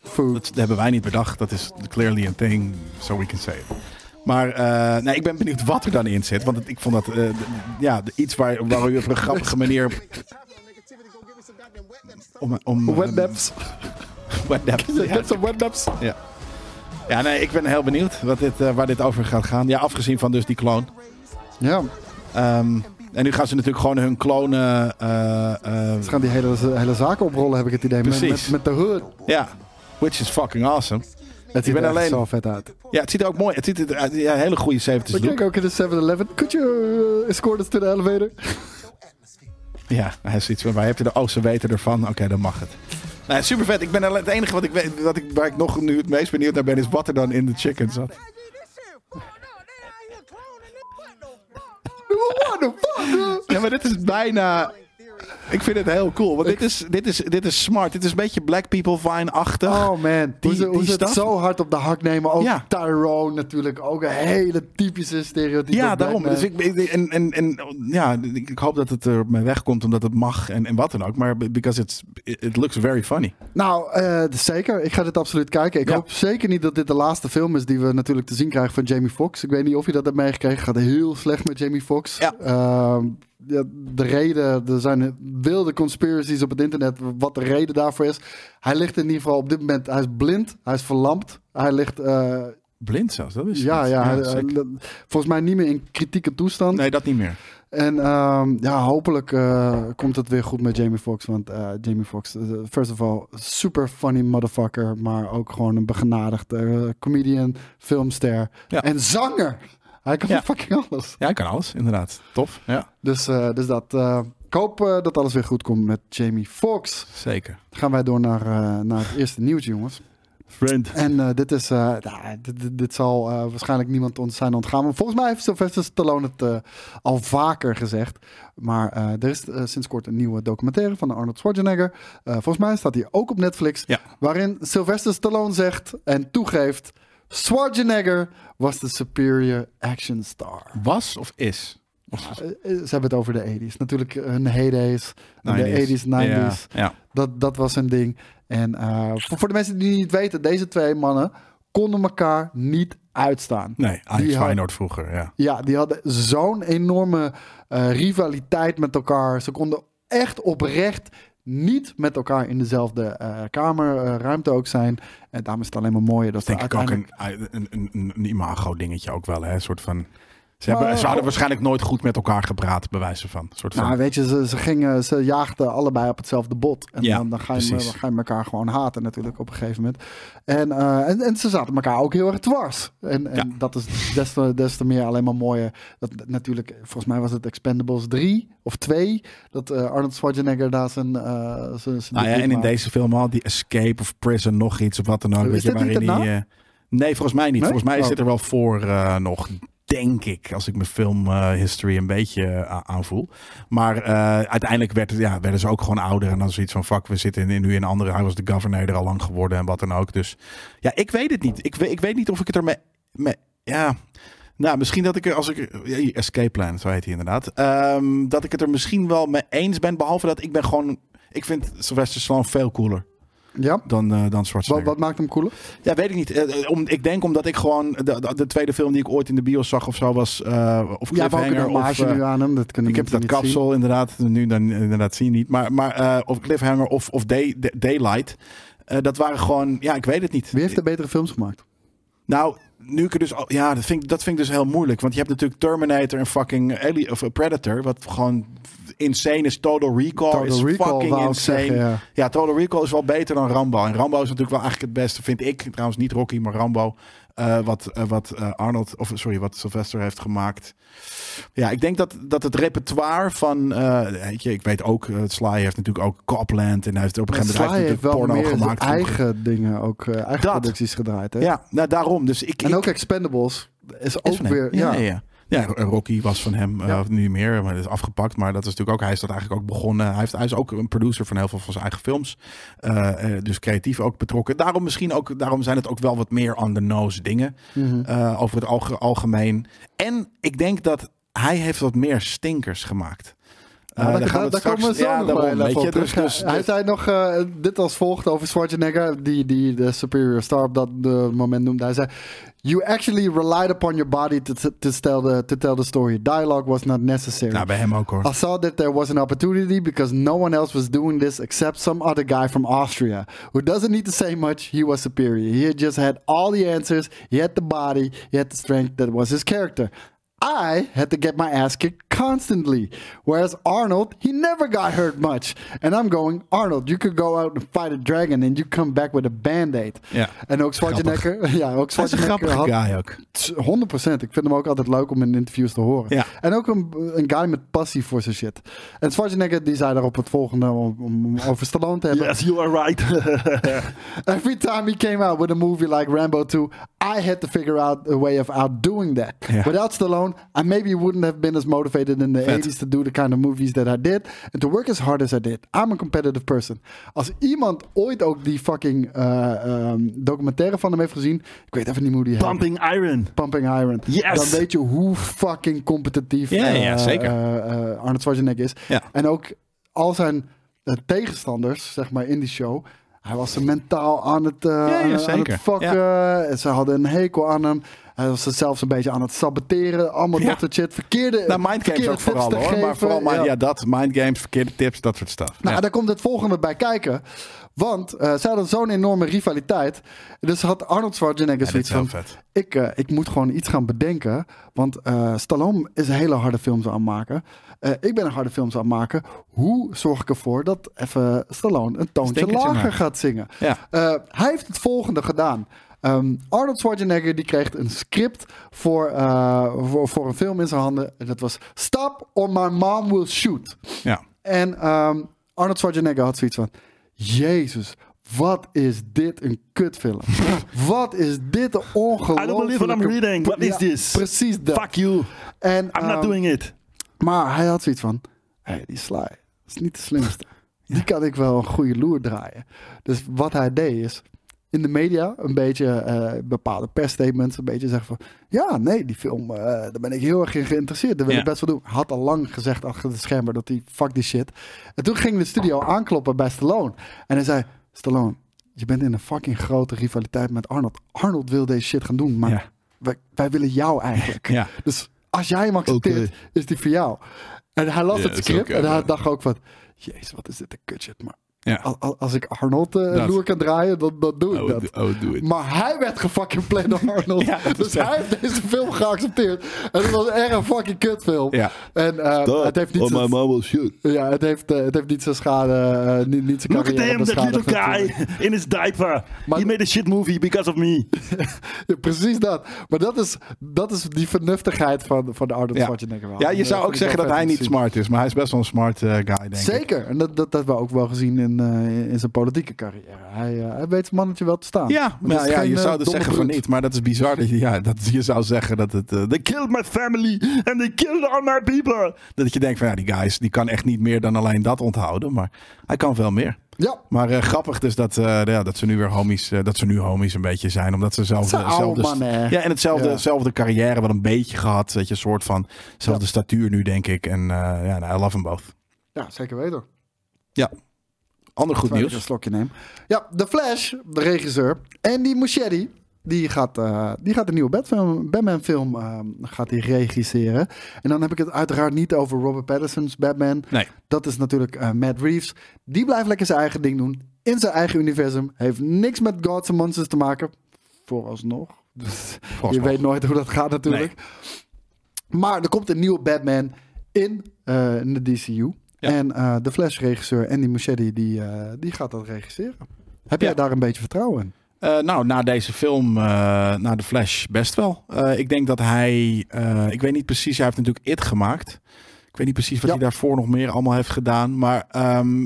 Food. Dat hebben wij niet bedacht. Dat is clearly a thing, so we can say it. Maar eh, nee, ik ben benieuwd wat er dan in zit. Want ik vond dat eh, ja, iets waar, waar u op een grappige manier... Om, om. Wetnaps. Je Ja, ja. ja, nee, ik ben heel benieuwd wat dit, eh, waar dit over gaat gaan. Ja, afgezien van dus die clone. Ja, Ehm, en nu gaan ze natuurlijk gewoon hun klonen... ze gaan die hele, hele zaken oprollen, heb ik het idee. Met, Precies. met, met de hood. ja, which is fucking awesome. Het ziet er alleen- zo vet uit. Ja, het ziet er ook mooi Het ziet er uit. Ja, een hele goede 70s We look. kijken ook in de 7-Eleven. Could you uh, escort us to the elevator? Ja, hij is iets van, wij hebben de oh, ze weten ervan. Oké, dan mag het. Nou, super vet. Ik ben alleen- het enige wat ik weet, wat ik, waar ik nog nu het meest benieuwd naar ben, is wat er dan in de chicken zat. What the fuck? Ja, maar dit is bijna. Ik vind het heel cool. Want dit is, dit, is, dit is smart. Dit is een beetje Black People Vine-achtig. Oh man, Die- hoe ze, hoe die ze het zo hard op de hak nemen. Ook Ja. Tyrone natuurlijk, ook een hele typische stereotype. Ja, daarom. Dus ik, en, en, en ja, ik hoop dat het er mee wegkomt omdat het mag en, en wat dan ook. Maar because it's, it, looks very funny. Nou, eh, zeker. Ik ga dit absoluut kijken. Ik Ja. hoop zeker niet dat dit de laatste film is die we natuurlijk te zien krijgen van Jamie Foxx. Ik weet niet of je dat hebt meegekregen. Het gaat heel slecht met Jamie Foxx. Ja. Ehm, ja, de reden, er zijn wilde conspiracies op het internet wat de reden daarvoor is. Hij ligt in ieder geval op dit moment, hij is blind, hij is verlamd. Hij ligt, eh, Blind zelfs, dat is ja, ja, hij- volgens mij niet meer in kritieke toestand. Nee, dat niet meer. En ehm, ja, hopelijk eh, komt het weer goed met Jamie Foxx. Want eh, Jamie Foxx, eh, first of all, super funny motherfucker. Maar ook gewoon een begenadigde eh, comedian, filmster Ja. en zanger. Hij kan Ja. fucking alles. Ja, hij kan alles, inderdaad. Tof, ja. Dus, eh, dus dat. eh, ik hoop eh, dat alles weer goed komt met Jamie Foxx. Zeker. Dan gaan wij door naar, eh, naar het eerste nieuws, jongens. Friend. En eh, dit is, dit, dit- dit zal eh, waarschijnlijk niemand ons zijn ontgaan. Maar volgens mij heeft Sylvester Stallone het eh, al vaker gezegd. Maar eh, er is sinds kort een nieuwe documentaire van Arnold Schwarzenegger. Eh, volgens mij staat die ook op Netflix. Ja. Waarin Sylvester Stallone zegt en toegeeft... Schwarzenegger was de superior action star. Was of is? Eh, eh, ze hebben het over de 80s. Natuurlijk eh, hun heydays. De 80s, 90s. Ja, ja. Dat, dat was een ding. En voor, voor de mensen die niet weten, deze twee mannen konden elkaar niet uitstaan. Nee, had- Feyenoord vroeger, ja. Ja, die hadden zo'n enorme rivaliteit met elkaar. Ze konden echt oprecht niet met elkaar in dezelfde eh, kamerruimte ook zijn. En daarom is het alleen maar mooier dat denk ze ik ook uiteindelijk... een, een, een, een imago-dingetje ook wel, hè? Een soort van... Ze, hebben, ze hadden waarschijnlijk nooit goed met elkaar gepraat, bij wijze van. Soort van Nou, weet je, ze, ze, gingen, ze jaagden allebei op hetzelfde bot. En Ja, dan, dan, ga je, dan ga je elkaar gewoon haten natuurlijk op een gegeven moment. En, eh, en, en ze zaten elkaar ook heel erg dwars. En, en Ja. dat is des te, des te meer alleen maar mooier. Dat, natuurlijk, volgens mij was het Expendables 3 of 2. Dat eh, Arnold Schwarzenegger daar zijn... eh zijn, zijn Nou ja, en in deze film al die Escape of Prison, nog iets of wat dan ook. Is weet je, waarin die, eh, nee, volgens mij niet. Nee? Volgens mij Oh. zit er wel voor eh, nog, denk ik, als ik mijn film eh, een beetje eh, aanvoel. Maar eh, uiteindelijk werd, ja, werden ze ook gewoon ouder. En dan zoiets van, fuck, we zitten nu in een andere... Hij was de governor er al lang geworden en wat dan ook. Dus ja, ik weet het niet. Ik ik weet niet of ik het ermee... Mee, ja... Nou, misschien dat ik er, als ik, er- Escape Plan, zo heet hij inderdaad. Ehm, dat ik het er misschien wel mee eens ben. Behalve dat ik ben gewoon, ik vind Sylvester Stallone veel cooler Ja? dan, eh dan Wat, Schwarzenegger. wat maakt hem cooler? Ja, weet ik niet. Eh, eh, om, ik denk omdat ik gewoon, de, de, de tweede film die ik ooit in de bios zag of zo was, eh of Ja, Cliffhanger. of, eh, nu aan hem. Dat kunnen ik heb dat niet zien. kapsel inderdaad, nu dan inderdaad zie je niet. Maar, maar eh, of Cliffhanger of, of Day, Day- Daylight. Eh, dat waren gewoon, ja, ik weet het niet. Wie heeft de betere films gemaakt? Nou, nu ik er dus al, ja, dat vind, ik- dat vind ik dus heel moeilijk. Want je hebt natuurlijk Terminator en fucking Ali, of eh, Predator, wat gewoon insane is. Total Recall Total is Recall, fucking insane. zeggen, ja. Ja, Total Recall is wel beter dan Rambo. En Rambo is natuurlijk wel eigenlijk het beste, vind ik. Trouwens niet Rocky, maar Rambo. Eh, wat eh, wat eh, Arnold, of sorry, wat Sylvester heeft gemaakt. Ja, ik denk dat, dat het repertoire van, weet je, ik weet ook, Sly heeft natuurlijk ook Copland. En hij heeft op een gegeven Sly moment hij heeft wel meer porno zijn gemaakt. eigen dingen, ook eigen Dat. producties gedraaid. Hè? Ja, nou daarom. Dus ik, En ik- ook Expendables is ook is weer... Ja, Ja, ja, ja. Ja, Rocky was van hem eh, Ja. nu meer, maar dat is afgepakt. Maar dat is natuurlijk ook, hij is dat eigenlijk ook begonnen. Hij, heeft, hij is ook een producer van heel veel van zijn eigen films. Eh, eh, dus creatief ook betrokken. Daarom misschien ook, daarom zijn het ook wel wat meer on the nose dingen. Mhm. eh, over het alge- algemeen. En ik denk dat hij heeft wat meer stinkers gemaakt. Eh, Ja, daar, daar gaan we het daar komen we zo ja, nog wel even op je. terug. Dus, dus, Hij zei nog eh, dit als volgt over Schwarzenegger, die, die de superior star op dat eh, moment noemde. Hij zei, you actually relied upon your body to, to, tell, the, to tell the story. Dialogue was not necessary. nou, bij hem ook hoor. I saw that there was an opportunity because no one else was doing this except some other guy from Austria who doesn't need to say much. He was superior. He had just had all the answers. He had the body. He had the strength that was his character. I had to get my ass kicked constantly. Whereas Arnold, he never got hurt much. And I'm going, Arnold, you could go out and fight a dragon and you come back with a band-aid. Ja. En ook Schwarzenegger, ja, ook Hij is een Schwarzenegger had, guy ook. 100%. Ik vind hem ook altijd leuk om in interviews te horen. Ja. En ook een, een guy met passie voor zijn shit. En Schwarzenegger die zei daarop het volgende om, om over Stallone te hebben. you are right. Every time he came out with a movie like Rambo 2, I had to figure out a way of outdoing that. Ja. Without Stallone, I maybe wouldn't have been as motivated in the Vet. 80s to do the kind of movies that I did and to work as hard as I did. I'm a competitive person. Als iemand ooit ook die fucking eh, ehm, documentaire van hem heeft gezien, ik weet even niet hoe die heet. Pumping Iron. Pumping Iron. Yes! Dan weet je hoe fucking competitief Ja, ja, eh, zeker. eh, Arnold Schwarzenegger is. Ja. En ook al zijn tegenstanders, zeg maar, in die show. Hij was ze mentaal aan het, eh, ja, aan het zeker. fucken. En Ze hadden een hekel aan hem. Hij was ze zelfs een beetje aan het saboteren. Allemaal Ja. dat soort shit. Verkeerde, Nou, mindgames verkeerde ook vooral hoor. Maar geven. vooral mind, Ja. ja. dat, mindgames, verkeerde tips, dat soort stuff. Nou, ja. daar komt het volgende bij kijken. Want eh ze hadden zo'n enorme rivaliteit. Dus had Arnold Schwarzenegger zoiets van... vet. Ik, eh, ik moet gewoon iets gaan bedenken. Want eh Stallone is hele harde films aan het maken. Ik ben een harde films aan het maken. Hoe zorg ik ervoor dat even Stallone een toontje Stinkertje lager gaat zingen? Ja. Hij heeft het volgende gedaan. Ehm, Arnold Schwarzenegger die kreeg een script voor, eh, voor, voor een film in zijn handen. En dat was Stop or my mom will shoot. ja. En ehm, Arnold Schwarzenegger had zoiets van... Jezus, wat is dit een kutfilm. wat is dit een ongelooflijke... I don't believe what I'm reading. What is Ja, this? Precies dat. Fuck you. En, I'm ehm, not doing it. Maar hij had zoiets van... Hé, die Sly is niet de slimste. Die kan ik wel een goede loer draaien. Dus wat hij deed is... In de media een beetje eh, bepaalde persstatements. Een beetje zeggen van... Ja, nee, die film, eh, daar ben ik heel erg in geïnteresseerd. Daar wil Ja. ik best wel doen. Had al lang gezegd achter de schermen dat hij... Fuck die shit. En toen ging de studio aankloppen bij Stallone. En hij zei... Stallone, je bent in een fucking grote rivaliteit met Arnold. Arnold wil deze shit gaan doen, maar Ja. wij, wij willen jou eigenlijk. Ja. Dus als jij hem accepteert, is die voor jou. En hij las het script en hij dacht ook van... Jezus, wat is dit een kutshit. Maar Ja. al- al- als ik Arnold eh, Dat. loer kan draaien, dan, dan doe ik Oh, dat. oh. Maar hij werd gefucking played door Arnold. Ja, dat dus echt- hij heeft deze film geaccepteerd. En het was echt een fucking kutfilm. Ja. En eh, het heeft niet oh, my zijn... mom will shoot. Ja, het heeft, eh, het heeft niet zijn schade, eh, niet, niet zijn Look at him, that little guy in his diaper. Maar- He made a shit movie because of me. Ja, precies dat. Maar dat is, dat is die vernuftigheid van, van de Arnold Ja. Schwarzenegger wel. ja, je En, zou ook zeggen dat hij niet smart is, maar hij is best wel een smart eh, guy, denk ik. Zeker. En dat, dat hebben we ook wel gezien in, eh, in zijn politieke carrière. Hij, eh, hij weet zijn mannetje wel te staan. Ja, Het maar ja, geen, je eh, zou dus zeggen van niet, maar dat is bizar. Dat je, ja, dat je zou zeggen dat het... They killed my family and they killed all my people. dat je denkt van ja, die guys die kan echt niet meer dan alleen dat onthouden, maar hij kan veel meer. Ja, Maar grappig dus dat, ja, dat ze nu weer homies, dat ze nu homies een beetje zijn, omdat ze zelf zijn oude zelfde, mannen, hè? ja, en hetzelfde Ja. zelfde carrière wel een beetje gehad, weet je, soort van zelfde Ja. statuur nu denk ik. En ja, nou, I love them both. ja, zeker weten. Ja, ander goed Terwijl ik nieuws. een slokje neem. Ja, The Flash, de regisseur. Andy Muschietti. Die gaat, eh, die gaat een nieuwe Batman, Batman film eh, gaat die regisseren. En dan heb ik het uiteraard niet over Robert Pattinson's Batman. Nee. Dat is natuurlijk eh, Matt Reeves. Die blijft lekker zijn eigen ding doen. In zijn eigen universum. Heeft niks met Gods and Monsters te maken. Vooralsnog. Dus je weet nooit hoe dat gaat natuurlijk. Maar er komt een nieuwe Batman in, in de DCU. Ja. En eh, de Flash-regisseur Andy Muschietti die, eh, die gaat dat regisseren. Heb Ja. jij daar een beetje vertrouwen in? Eh, nou, na deze film, na de Flash, best wel. Ik denk dat hij, ik weet niet precies, hij heeft natuurlijk It gemaakt. Ik weet niet precies wat Ja. hij daarvoor nog meer allemaal heeft gedaan. Maar ehm,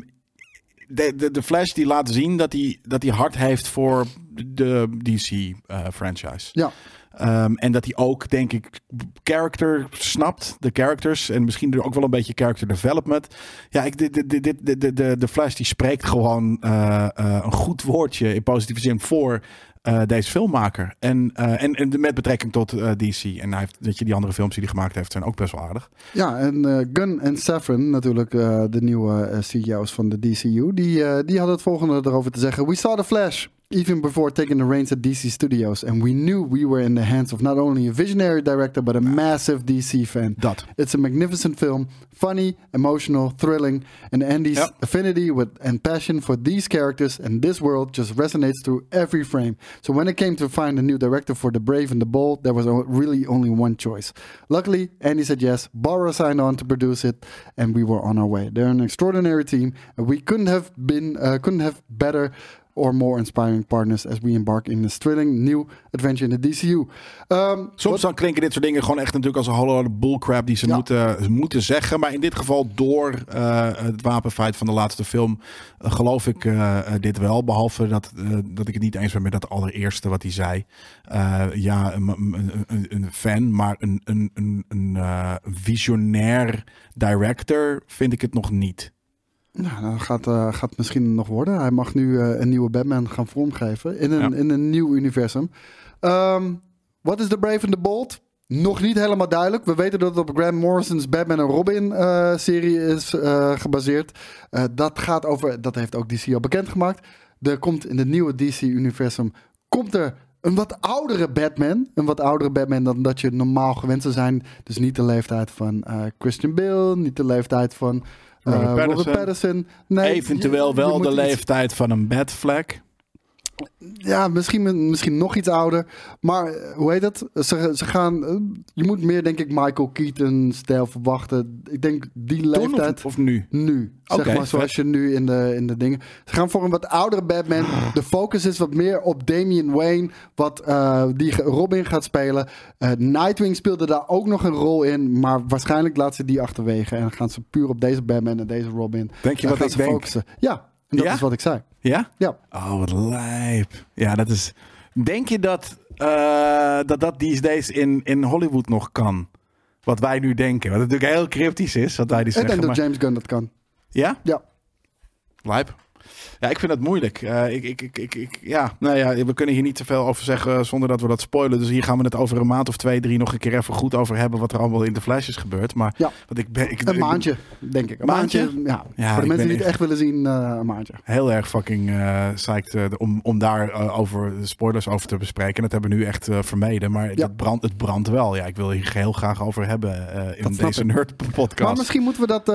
de, de, de Flash die laat zien dat hij, dat hij hard heeft voor de DC-franchise. Ja. Ehm, en dat hij ook, denk ik, character snapt, de characters. En misschien ook wel een beetje character development. Ja, ik, de, de, de, de, de, de, Flash die spreekt gewoon eh, eh, een goed woordje in positieve zin voor eh, deze filmmaker. En, en, en met betrekking tot eh, DC. En hij heeft, weet je, die andere films die hij gemaakt heeft zijn ook best wel aardig. Ja, en Gunn en Safran, natuurlijk de nieuwe CEO's van de DCU, die, die hadden het volgende erover te zeggen. We saw the Flash even before taking the reins at DC Studios. And we knew we were in the hands of not only a visionary director, but a massive DC fan. Dat. It's a magnificent film, funny, emotional, thrilling, and Andy's Ja. affinity with and passion for these characters and this world just resonates through every frame. So when it came to find a new director for The Brave and the Bold, there was really only one choice. Luckily, Andy said yes, Barbara signed on to produce it, and we were on our way. They're an extraordinary team, and we couldn't have been uh, couldn't have better or more inspiring partners as we embark in this thrilling new adventure in the DCU. Ehm, Soms dan klinken dit soort dingen gewoon echt natuurlijk als een holle bullcrap die ze Ja. moeten, moeten zeggen. Maar in dit geval door eh, het wapenfeit van de laatste film eh, geloof ik eh, dit wel. Behalve dat, dat ik het niet eens ben met dat allereerste wat hij zei. Ja, een, een, een- fan, maar een, een, een, een visionair director vind ik het nog niet. Nou, dat gaat, eh, gaat misschien nog worden. Hij mag nu eh, een nieuwe Batman gaan vormgeven in een, Ja. in een nieuw universum. Ehm, Wat is The Brave and the Bold? Nog niet helemaal duidelijk. We weten dat het op Grant Morrison's Batman en Robin eh, serie is gebaseerd. Dat gaat over, dat heeft ook DC al bekendgemaakt. Er komt in het nieuwe DC-universum komt er een wat oudere Batman. Een wat oudere Batman dan dat je normaal gewend zou zijn. Dus niet de leeftijd van Christian Bale, niet de leeftijd van eh, Robert Robert. Pattinson. Nee, Eventueel wel de iets- leeftijd van een Batflag. Ja, misschien, misschien nog iets ouder. Maar eh, hoe heet het? Ze, ze gaan. eh, Je moet meer, denk ik, Michael Keaton-stijl verwachten. Ik denk die leeftijd. of, of nu? Nu. Zeg maar zoals vet. je nu in de, in de dingen. Ze gaan voor een wat oudere Batman. De focus is wat meer op Damian Wayne. Wat eh, die Robin gaat spelen. Nightwing speelde daar ook nog een rol in. Maar waarschijnlijk laat ze die achterwege. En dan gaan ze puur op deze Batman en deze Robin. Denk je wat ik ze denk? focussen. Ja, en dat Ja? is wat ik zei. Ja? Ja. Oh, wat lijp. Ja, dat is... Denk je dat eh, dat, dat these days in, in Hollywood nog kan? Wat wij nu denken. Wat natuurlijk heel cryptisch is, wat wij die Ik zeggen. denk dat James Gunn dat kan. Ja? Ja. Lijp. Ja, ik vind het moeilijk. Eh, ik, ik, ik, ik, ik- ja, nou ja, we kunnen hier niet te veel over zeggen zonder dat we dat spoilen. Dus hier gaan we het over een maand of twee, drie nog een keer even goed over hebben wat er allemaal in de flash is gebeurd. Maar Ja. ik ben, ik, Een ik- maandje, denk ik. Een Maandje? maandje? ja. Ja, Voor de mensen die het echt- willen zien, eh, een maandje. heel erg fucking eh psyched om, om daar over de spoilers over te bespreken. En dat hebben we nu echt vermeden. Maar Ja. het, brandt, het brandt wel. Ja, ik wil hier heel graag over hebben in Dat deze nerd podcast. Maar misschien moeten we dat,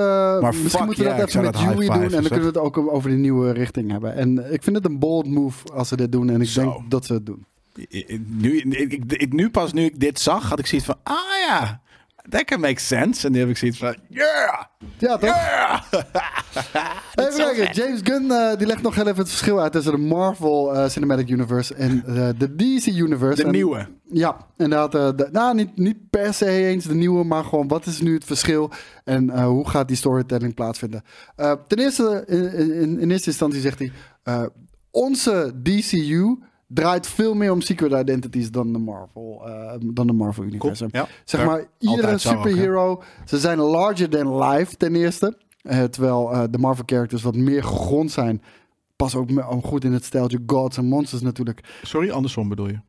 misschien moeten we dat even met dat Julie doen. En dan kunnen we het ook over die nieuwe richting hebben. En ik vind het een bold move als ze dit doen. En ik Zo. denk dat ze het doen. Nu, ik, ik, ik- nu pas, nu ik dit zag, had ik zoiets van, ah ja, that can make sense. En nu heb ik zoiets van, yeah, Ja, toch? yeah. Even kijken. James Gunn eh, die legt nog heel even het verschil uit tussen de Marvel eh, Cinematic Universe en eh, de DC Universe. De En- nieuwe. Ja, inderdaad. eh, de, nou, niet, niet per se eens de nieuwe, maar gewoon wat is nu het verschil en eh, hoe gaat die storytelling plaatsvinden? Eh, ten eerste, in, in, in eerste instantie zegt hij, eh, onze DCU draait veel meer om secret identities dan de Marvel, eh, dan de Marvel Universum. Ja, Zeg fair. maar, iedere ook, superhero, ze zijn larger than life ten eerste. Eh, terwijl eh, de Marvel characters wat meer gegrond zijn. Pas ook goed in het steltje gods en monsters natuurlijk. Sorry, andersom bedoel je?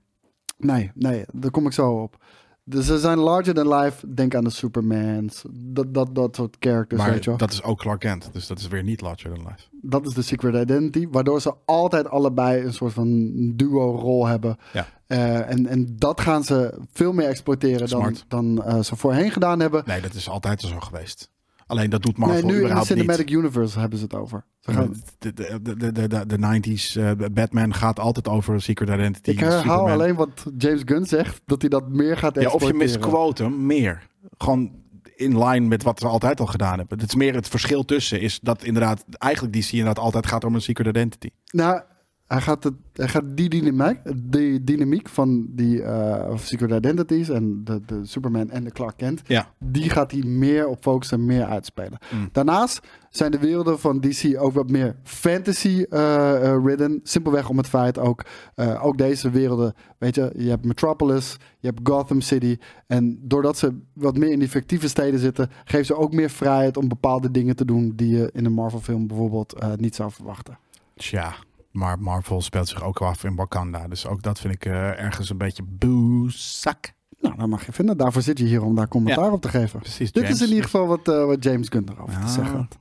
Nee, nee, daar kom ik zo op. Dus ze zijn larger than life. Denk aan de Supermans. Dat, dat, dat soort characters, maar weet je wel. Dat, dat is ook Clark Kent, dus dat is weer niet Larger Than Life. is de secret identity. Waardoor ze altijd allebei een soort van duo-rol hebben. Ja. Eh, en, en dat gaan ze veel meer exploiteren dan, Smart. dan eh, ze voorheen gedaan hebben. Nee, dat is altijd zo geweest. Alleen dat doet Marvel nee, nu in de Cinematic niet. Universe hebben ze het over. Ze gaan, De, de, de, de, de, de 90s eh, Batman gaat altijd over Secret Identity. ik herhaal Superman. alleen wat James Gunn zegt. Dat hij dat meer gaat Ja, of je misquote hem, meer. Gewoon in line met wat ze altijd al gedaan hebben. Het is meer het verschil tussen is dat inderdaad eigenlijk DC inderdaad altijd gaat om een secret identity. Nou, hij gaat, het, hij gaat die dynamiek, die dynamiek van die eh, Secret Identities en de, de Superman en de Clark Kent, Ja. die gaat hij meer op focussen, meer uitspelen. Mm. Daarnaast zijn de werelden van DC ook wat meer fantasy-ridden. Simpelweg om het feit ook, eh, ook deze werelden, weet je, je hebt Metropolis, je hebt Gotham City. En doordat ze wat meer in die fictieve steden zitten, geven ze ook meer vrijheid om bepaalde dingen te doen die je in een Marvel-film bijvoorbeeld eh, niet zou verwachten. Tja, maar Marvel speelt zich ook af in Wakanda. Dus ook dat vind ik eh, ergens een beetje boezak. Nou, dat mag je vinden. Daarvoor zit je hier om daar commentaar op te geven. Precies, Dit James. is in ieder geval wat, eh, wat James Gunn erover Ja. te zeggen had.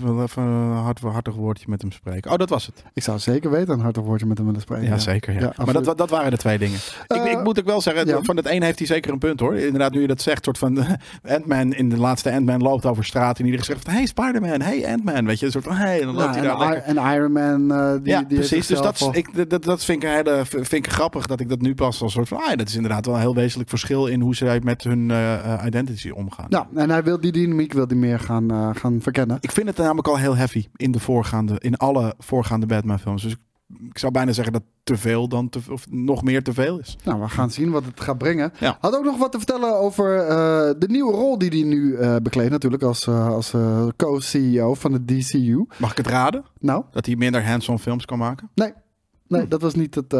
Wil even een hard, hartig woordje met hem spreken. Oh, dat was het. Ik zou zeker weten een hartig woordje met hem willen spreken. Ja, zeker. Ja. maar dat, dat waren de twee dingen. ik, Eh, ik moet ook wel zeggen, ja. van het een heeft hij zeker een punt hoor. Inderdaad, nu je dat zegt, soort van Ant-Man in de laatste Ant-Man loopt over straat en iedereen zegt van hey Spider-Man, hey Ant-Man, weet je, een soort van hey, en dan Ja, loopt hij daar lekker. En Iron Man, eh, die, ja, die precies. Dus dat, ik, dat, dat vind ik, hele, vind ik grappig dat ik dat nu pas als soort van, ah, dat is inderdaad wel een heel wezenlijk verschil in hoe zij met hun eh, eh, identity omgaan. Ja, en hij wil die dynamiek wil die meer gaan, eh, gaan verkennen. Ik vind het namelijk al heel heavy in de voorgaande, in alle voorgaande Batman films. Dus ik zou bijna zeggen dat te veel dan te, of nog meer te veel is. Nou, we gaan zien wat het gaat brengen. Ja. Had ook nog wat te vertellen over eh, de nieuwe rol die hij nu eh bekleedt. Natuurlijk als, eh, als co-CEO van de DCU. Mag ik het raden? Nou, Dat hij minder hands-on films kan maken? nee. Nee, Hm. dat, was niet het,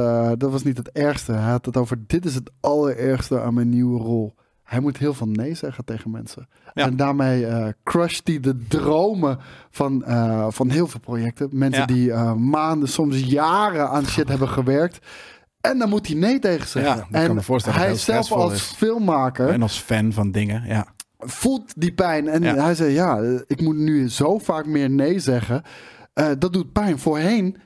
dat was niet het ergste. Hij had het over, dit is het allerergste aan mijn nieuwe rol. Hij moet heel veel nee zeggen tegen mensen. Ja. En daarmee eh crusht hij de dromen van, eh, van heel veel projecten. Mensen Ja. die eh, maanden, soms jaren aan shit hebben gewerkt. En dan moet hij nee tegen zeggen. Ja, en hij zelf als is. filmmaker En als fan van dingen, ja. voelt die pijn. En hij zei, ja, ik moet nu zo vaak meer nee zeggen. Dat doet pijn. Voorheen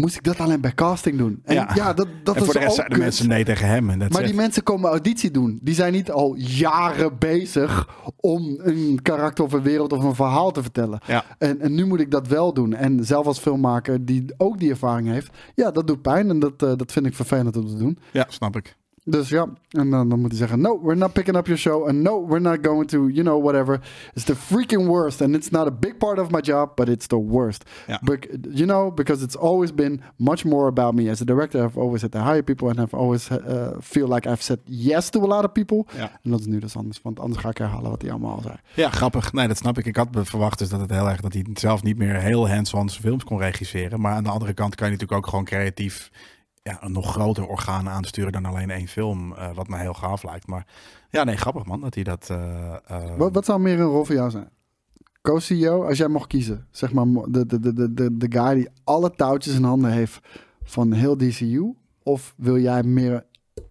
moest ik dat alleen bij casting doen. En ja, Ja. dat, dat en is voor de rest zeiden mensen nee tegen hem. En Maar die mensen komen auditie doen. Die zijn niet al jaren bezig om een karakter of een wereld of een verhaal te vertellen. Ja. En, en nu moet ik dat wel doen. En zelf als filmmaker die ook die ervaring heeft. Ja, dat doet pijn en dat, eh, dat vind ik vervelend om te doen. ja, snap ik. Dus ja, en dan, dan moet hij zeggen: No, we're not picking up your show. And no, we're not going to, you know, whatever. It's the freaking worst. And it's not a big part of my job, but it's the worst. Ja. Bec- you know, because it's always been much more about me. As a director, I've always had to hire people and I've always uh, feel like I've said yes to a lot of people. Ja. En dat is nu dus anders, want anders ga ik herhalen wat hij allemaal al zei. Ja, grappig. Nee, dat snap ik. Ik had verwacht dus dat het heel erg dat hij zelf niet meer heel hands-on zijn films kon regisseren. Maar aan de andere kant kan je natuurlijk ook gewoon creatief ja, een nog groter orgaan aansturen dan alleen één film. eh, wat me heel gaaf lijkt. Maar ja, nee, grappig man dat hij dat. eh, eh, Wat, wat zou meer een rol voor jou zijn? Co-CEO, als jij mocht kiezen. Zeg maar de, de, de, de, de, de guy die alle touwtjes in handen heeft van heel DCU. Of wil jij meer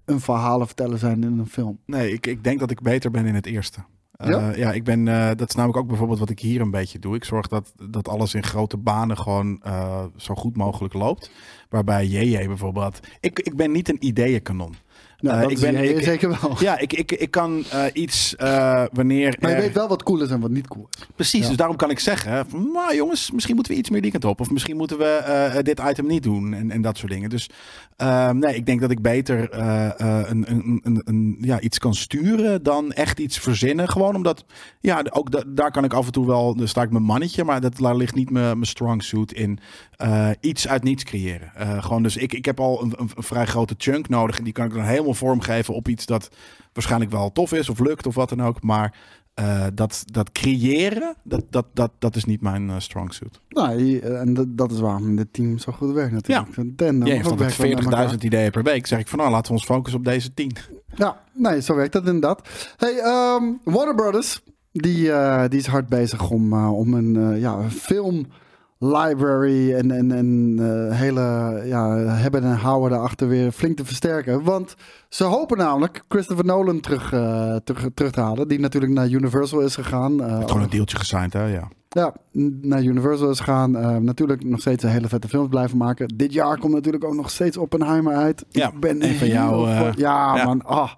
een verhalen vertellen zijn in een film? Nee, ik, ik denk dat ik beter ben in het eerste. Eh, Ja? ja? ik ben, eh, dat is namelijk ook bijvoorbeeld wat ik hier een beetje doe. Ik zorg dat, dat alles in grote banen gewoon eh, zo goed mogelijk loopt. Waarbij JJ bijvoorbeeld. Ik, ik ben niet een ideeënkanon. Nou, dat ik ben- ik- zeker wel. Ja, ik, ik, ik kan eh, iets eh, wanneer. Maar je er- weet wel wat cool is en wat niet cool is. Precies, Ja. dus daarom kan ik zeggen: van, nou jongens, misschien moeten we iets meer die kant op. Of misschien moeten we eh, dit item niet doen en, en dat soort dingen. Dus nee, ik denk dat ik beter een, een, een, een, ja, iets kan sturen dan echt iets verzinnen. Gewoon omdat, ja, ook da- daar kan ik af en toe wel, daar sta ik mijn mannetje, maar dat, daar ligt niet mijn, mijn strong suit in. iets uit niets creëren. Gewoon, dus ik, ik heb al een, een, een vrij grote chunk nodig en die kan ik dan helemaal vormgeven op iets dat waarschijnlijk wel tof is of lukt of wat dan ook. Maar eh, dat, dat creëren, dat, dat, dat, dat is niet mijn eh, strong suit. Nou, je- en dat, dat is waarom dit team zo goed werkt natuurlijk. Ja. Uh, heeft altijd 40.000 ideeën per week. Zeg ik van nou, laten we ons focussen op deze 10. Ja, nee, zo werkt dat inderdaad. Hey, ehm, Warner Brothers, die, eh, die is hard bezig om, eh, om een eh, ja, een film library en, en, en eh, hele ja, hebben en houden daarachter weer flink te versterken. Want ze hopen namelijk Christopher Nolan terug, eh, terug, terug te halen. Die natuurlijk naar Universal is gegaan. eh, Gewoon een deeltje gesigned, hè? Ja. ja, naar Universal is gegaan. natuurlijk nog steeds een hele vette films blijven maken. Dit jaar komt natuurlijk ook nog steeds Oppenheimer uit. Ja, ik ben van jou, ja, ja. man. Ah,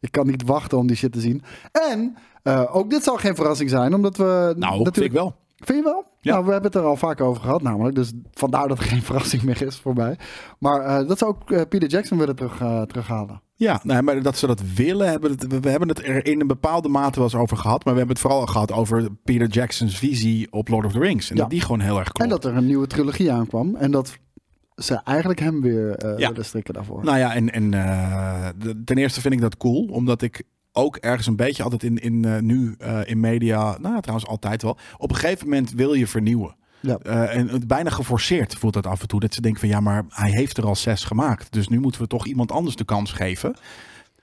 ik kan niet wachten om die shit te zien. En ook dit zal geen verrassing zijn, omdat we... Nou, vind ik wel. Vind je wel? Ja. Nou, we hebben het er al vaak over gehad namelijk. Dus vandaar dat er geen verrassing meer is voorbij. Maar eh, dat zou ook eh, Peter Jackson willen terug, eh, terughalen. Ja, nee, maar dat ze dat willen, hebben het, we, hebben het er in een bepaalde mate wel eens over gehad. Maar we hebben het vooral gehad over Peter Jackson's visie op Lord of the Rings. En Ja. dat die gewoon heel erg klopt. En dat er een nieuwe trilogie aankwam. En dat ze eigenlijk hem weer Ja. willen strikken daarvoor. Nou ja, en, en ten eerste vind ik dat cool, omdat ik ook ergens een beetje altijd in, in eh, nu eh, in media, nou ja, trouwens altijd wel, op een gegeven moment wil je vernieuwen. Ja. Eh, en het bijna geforceerd voelt dat af en toe. Dat ze denken van ja, maar hij heeft er al zes gemaakt. Dus nu moeten we toch iemand anders de kans geven.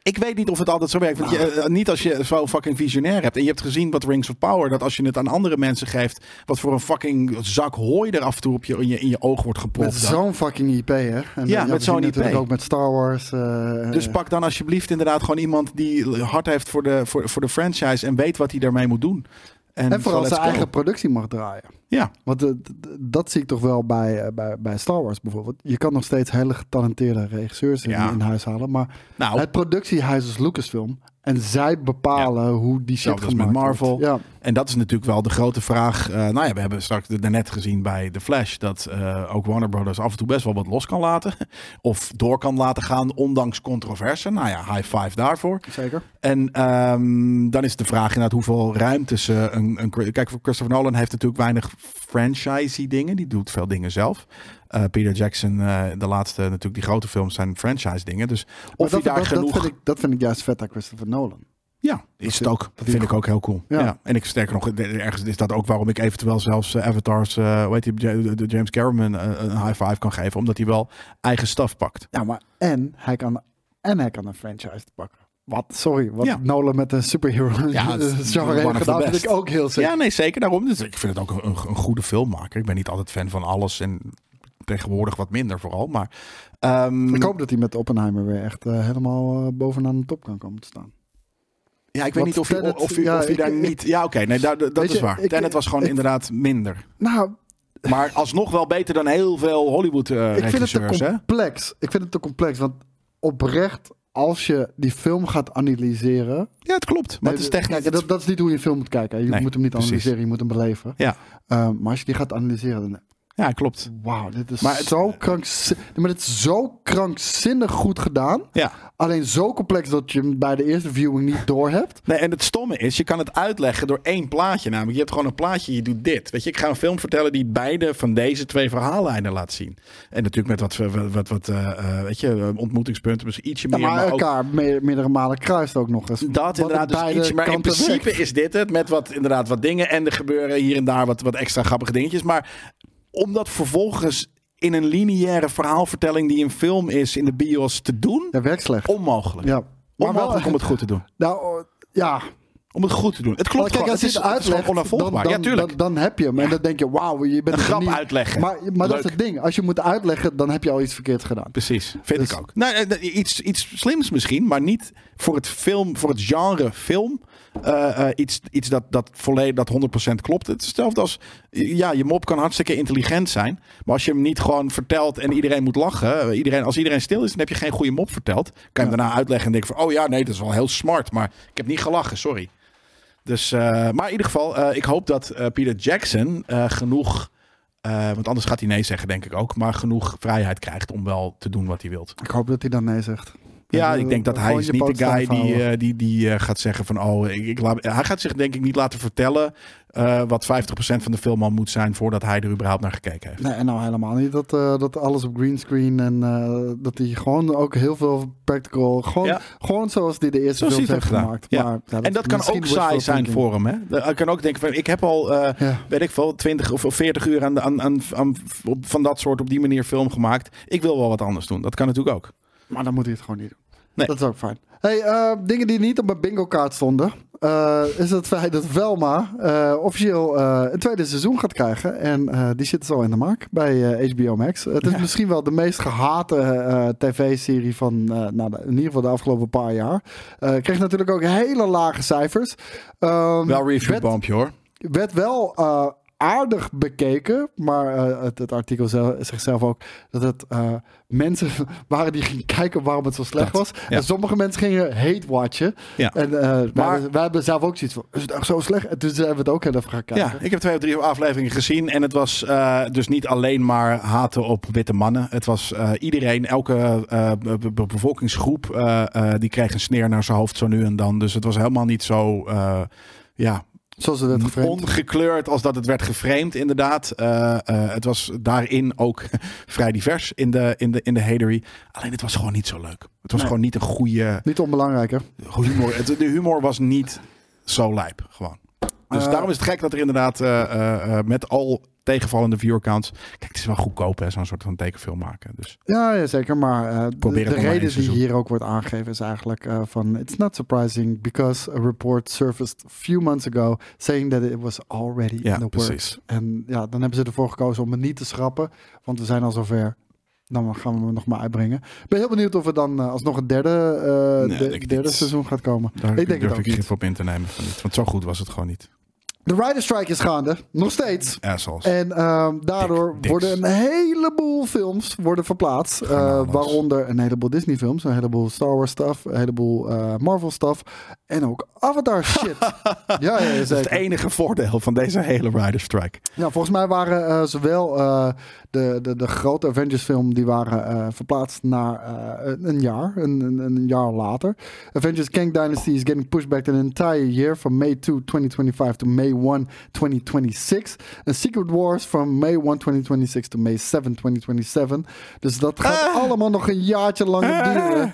Ik weet niet of het altijd zo werkt. Want je, eh, niet als je zo fucking visionair hebt. En je hebt gezien wat Rings of Power. Dat als je het aan andere mensen geeft. Wat voor een fucking zak hooi er af en toe op je, in, je, in je oog wordt Met gepropt. zo'n fucking IP, hè? En, Ja, eh, met zo'n IP. ook met Star Wars. eh, Dus pak dan alsjeblieft inderdaad gewoon iemand die hard heeft voor de, voor, voor de franchise en weet wat hij daarmee moet doen. En, en vooral zijn go. eigen productie mag draaien. Ja, Want eh, dat zie ik toch wel bij, eh, bij, bij Star Wars bijvoorbeeld. Je kan nog steeds hele getalenteerde regisseurs in, Ja. in huis halen. Maar nou, het productiehuis is Lucasfilm. En zij bepalen hoe die shit met Marvel. wordt. Ja. En dat is natuurlijk wel de grote vraag. Eh, nou ja, we hebben straks daarnet gezien bij The Flash dat eh, ook Warner Brothers af en toe best wel wat los kan laten. Of door kan laten gaan, ondanks controverse. Nou ja, high five daarvoor. Zeker. En ehm, dan is de vraag inderdaad hoeveel ruimte ze... Een, een, kijk, Christopher Nolan heeft natuurlijk weinig franchise dingen. Die doet veel dingen zelf. eh, Peter Jackson, de laatste natuurlijk, die grote films zijn franchise dingen. Dus of dat, daar dat, genoeg... dat, vind ik, dat vind ik juist vet aan Christopher Nolan. Ja, is het ook. Dat vind ik ook heel cool. Ja. Ja. En ik sterker nog, ergens is dat ook waarom ik eventueel zelfs eh, Avatars, eh hoe heet die, de- James Cameron eh, een high five kan geven, omdat hij wel eigen staf pakt. Ja, maar en hij kan, en hij kan een franchise pakken. Wat, sorry, wat Ja. Nolan met een superhero Ja, genre heeft gedaan, vind ik ook heel sick. Ja, nee, zeker daarom. Dus ik vind het ook een, een, goede filmmaker. Ik ben niet altijd fan van alles en tegenwoordig wat minder vooral. Maar ehm, Ik hoop dat hij met Oppenheimer weer echt eh, helemaal eh, bovenaan de top kan komen te staan. Ja, ik weet niet of Tenet- of ja, of hij ik- daar ik- niet... Ja, oké, nee, daar, dat is je, waar. ik- Tenet was gewoon inderdaad minder. Nou, Maar alsnog wel beter dan heel veel Hollywood eh ik vind het te regisseurs, hè? complex. Ik vind het te complex, want oprecht, als je die film gaat analyseren... Ja, het klopt. Maar het is technisch... kijk, dat, dat is niet hoe je een film moet kijken. Je Nee, moet hem niet precies. analyseren, je moet hem beleven. Ja. Ehm, maar als je die gaat analyseren, dan... Ja, klopt. Wauw, dit is Maar het- zo krankzinnig. Maar het is zo krankzinnig goed gedaan. Ja. Alleen zo complex dat je hem bij de eerste viewing niet doorhebt. Nee, en het stomme is, je kan het uitleggen door één plaatje. Namelijk, je hebt gewoon een plaatje, je doet dit. Weet je, ik ga een film vertellen die beide van deze twee verhaallijnen laat zien. En natuurlijk met wat, wat, wat, wat eh, eh, weet je, ontmoetingspunten, misschien ietsje Ja, meer. maar maar ook elkaar me- meerdere malen kruist ook nog eens. dat inderdaad, dus ietsje. Maar in principe is dit het, met wat, inderdaad wat dingen. En er gebeuren hier en daar wat, wat extra grappige dingetjes. Maar om dat vervolgens in een lineaire verhaalvertelling die een film is in de bios te doen, Ja, werkt slecht. onmogelijk. Ja. Maar Onmogelijk wel- om het goed te doen. Nou, ja. Om het goed te doen. Het klopt Kijk, gewoon. als Het je is, uitlegt, dan, ja, tuurlijk. dan, dan heb je hem. En dan denk je, wauw, je bent een grap genie. uitleggen. Maar, maar dat is het ding. Als je moet uitleggen, dan heb je al iets verkeerd gedaan. Precies, vind Dus- ik ook. Nou, eh, iets, iets slims misschien, maar niet voor het film, voor het genre film. Eh, eh, iets iets dat, dat volledig dat 100% klopt. Het is hetzelfde als ja, je mop kan hartstikke intelligent zijn, maar als je hem niet gewoon vertelt en iedereen moet lachen, eh, iedereen, als iedereen stil is, dan heb je geen goede mop verteld. Kan je hem daarna uitleggen en denken van, oh ja, nee, dat is wel heel smart, maar ik heb niet gelachen, sorry. Dus, maar in ieder geval, ik hoop dat Peter Jackson genoeg, want anders gaat hij nee zeggen, denk ik ook, maar genoeg vrijheid krijgt om wel te doen wat hij wilt. Ik hoop dat hij dan nee zegt. Ja, ik denk dat hij is niet de guy die, eh, die, die eh, gaat zeggen van oh, ik, ik laat, hij gaat zich denk ik niet laten vertellen eh, wat 50% van de film al moet zijn voordat hij er überhaupt naar gekeken heeft. Nee, nou helemaal niet. Dat, dat alles op greenscreen en dat hij gewoon ook heel veel practical. Gewoon, Ja. gewoon zoals hij de eerste het heeft gedaan. gemaakt. Ja. Maar, en dat kan ook saai zijn voor hem. Hè? Hij kan ook denken van ik heb al, weet ik veel, 20 of of 40 uur aan, aan, aan, aan van dat soort op die manier film gemaakt. Ik wil wel wat anders doen. Dat kan natuurlijk ook. Maar dan moet hij het gewoon niet doen. Nee. Dat is ook fijn. Hey, eh, dingen die niet op mijn bingo kaart stonden. eh, is het feit dat Velma eh, officieel een tweede seizoen gaat krijgen. En die zit zo in de markt bij HBO Max. Het is Ja. misschien wel de meest gehate eh, tv-serie van nou, in ieder geval de afgelopen paar jaar. Kreeg natuurlijk ook hele lage cijfers. Ehm, Wel review werd- hoor. werd wel aardig bekeken, maar eh, het, het artikel zelf, zegt zelf ook dat het eh, mensen waren die gingen kijken waarom het zo slecht Dat, was. ja. En sommige mensen gingen hate watchen. Ja. En eh, wij, Maar- hebben- wij hebben zelf ook zoiets van, is het echt zo slecht? En toen zijn we het ook heel even gaan kijken. Ja, ik heb twee of drie afleveringen gezien. En het was eh, dus niet alleen maar haten op witte mannen. Het was eh, iedereen, elke eh, be- be- bevolkingsgroep, eh, eh, die kreeg een sneer naar zijn hoofd zo nu en dan. Dus het was helemaal niet zo, eh, ja, Zoals het werd geframed. ongekleurd als dat het werd geframed, inderdaad. Eh, eh, het was daarin ook vrij divers in de, in, de, in de hatery. Alleen het was gewoon niet zo leuk. Het was Nee. gewoon niet een goede Niet onbelangrijk, hè? humor. Het, de humor was niet zo lijp, gewoon. Dus Eh, daarom is het gek dat er inderdaad eh, eh, met al tegenvallende viewercounts... Kijk, het is wel goedkoop, hè, zo'n soort van tekenfilm maken. Dus Ja, ja zeker. Maar de, reden die hier ook wordt aangegeven is eigenlijk van... It's not surprising because a report surfaced a few months ago... saying that it was already Ja, in the precies. works. En ja, dan hebben ze ervoor gekozen om het niet te schrappen. Want we zijn al zover. Dan gaan we hem nog maar uitbrengen. Ik ben heel benieuwd of er dan alsnog een derde, Nee, de- derde niet. seizoen gaat komen. daar ik denk durf het ook ik grip op in te nemen. Van niet, want zo goed was het gewoon niet. De Rider Strike is gaande. Nog steeds. Assholes. En ehm, daardoor Dik- worden een heleboel films worden verplaatst. Eh, waaronder een heleboel Disney films, een heleboel Star Wars stuff, een heleboel eh, Marvel stuff. En ook Avatar shit. ja, ja, dat is het enige voordeel van deze hele Rider Strike. Ja, volgens mij waren eh, zowel de, de, de grote Avengers film, die waren eh, verplaatst naar eh, een, jaar, een, een, een jaar later. Avengers Kang Dynasty is getting pushed back an entire year from May 2, 2025 to May 1, 2026. En Secret Wars from May 1, 2026 to May 7, 2027. Dus dat gaat Ah. allemaal nog een jaartje langer duren. Eh,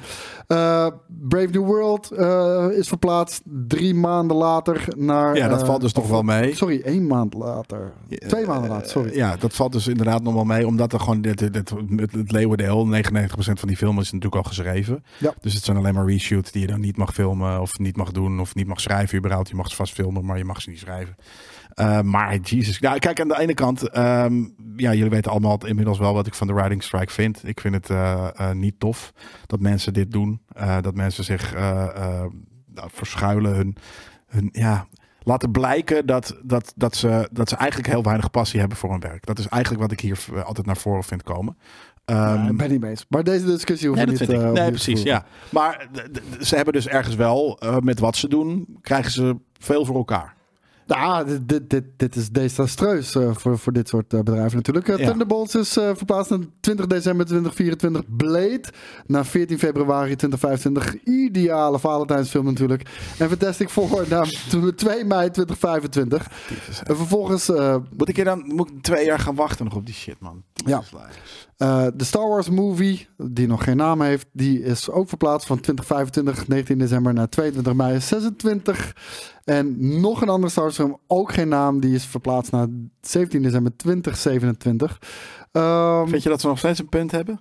Brave New World eh, is verplaatst drie maanden later naar... Ja, dat eh, valt dus toch wel mee. Sorry, één maand later. Twee maanden later, sorry. Ja, dat valt dus inderdaad nog wel mee. Omdat er gewoon dit, dit, het leeuwendeel, 99% van die film is natuurlijk al geschreven. Ja. Dus het zijn alleen maar reshoots die je dan niet mag filmen of niet mag doen of niet mag schrijven überhaupt. Je mag ze vast filmen, maar je mag ze niet schrijven. Uh, maar Jesus, nou, kijk aan de ene kant, ehm, ja, jullie weten allemaal inmiddels wel wat ik van de Riding Strike vind. Ik vind het uh, uh, niet tof dat mensen dit doen. Dat mensen zich nou, verschuilen, hun, hun, ja, laten blijken dat, dat, dat, ze, dat ze eigenlijk heel weinig passie hebben voor hun werk. Dat is eigenlijk wat ik hier altijd naar voren vind komen. Um, ja, ik ben niet mee eens. Maar deze discussie hoeft nee, niet... Uh, nee, precies, ja. Maar ze hebben dus ergens wel, uh, met wat ze doen, krijgen ze veel voor elkaar. Ja, dit, dit, dit, is desastreus uh, voor, voor dit soort uh, bedrijven natuurlijk. Uh, ja. Thunderbolts is verplaatst naar 20 december 2024. Blade naar 14 februari 2025. Ideale Valentijnsfilm natuurlijk. En Fantastic Four naar 2 mei 2025. En vervolgens... moet ik hier dan moet ik twee jaar gaan wachten nog op die shit, man? Ja. Uh, de Star Wars movie, die nog geen naam heeft, die is ook verplaatst van 2025, 19 december naar 22 mei 26. En nog een andere Star Wars film, ook geen naam, die is verplaatst naar 17 december 2027. Um, Vind je dat ze nog steeds een punt hebben?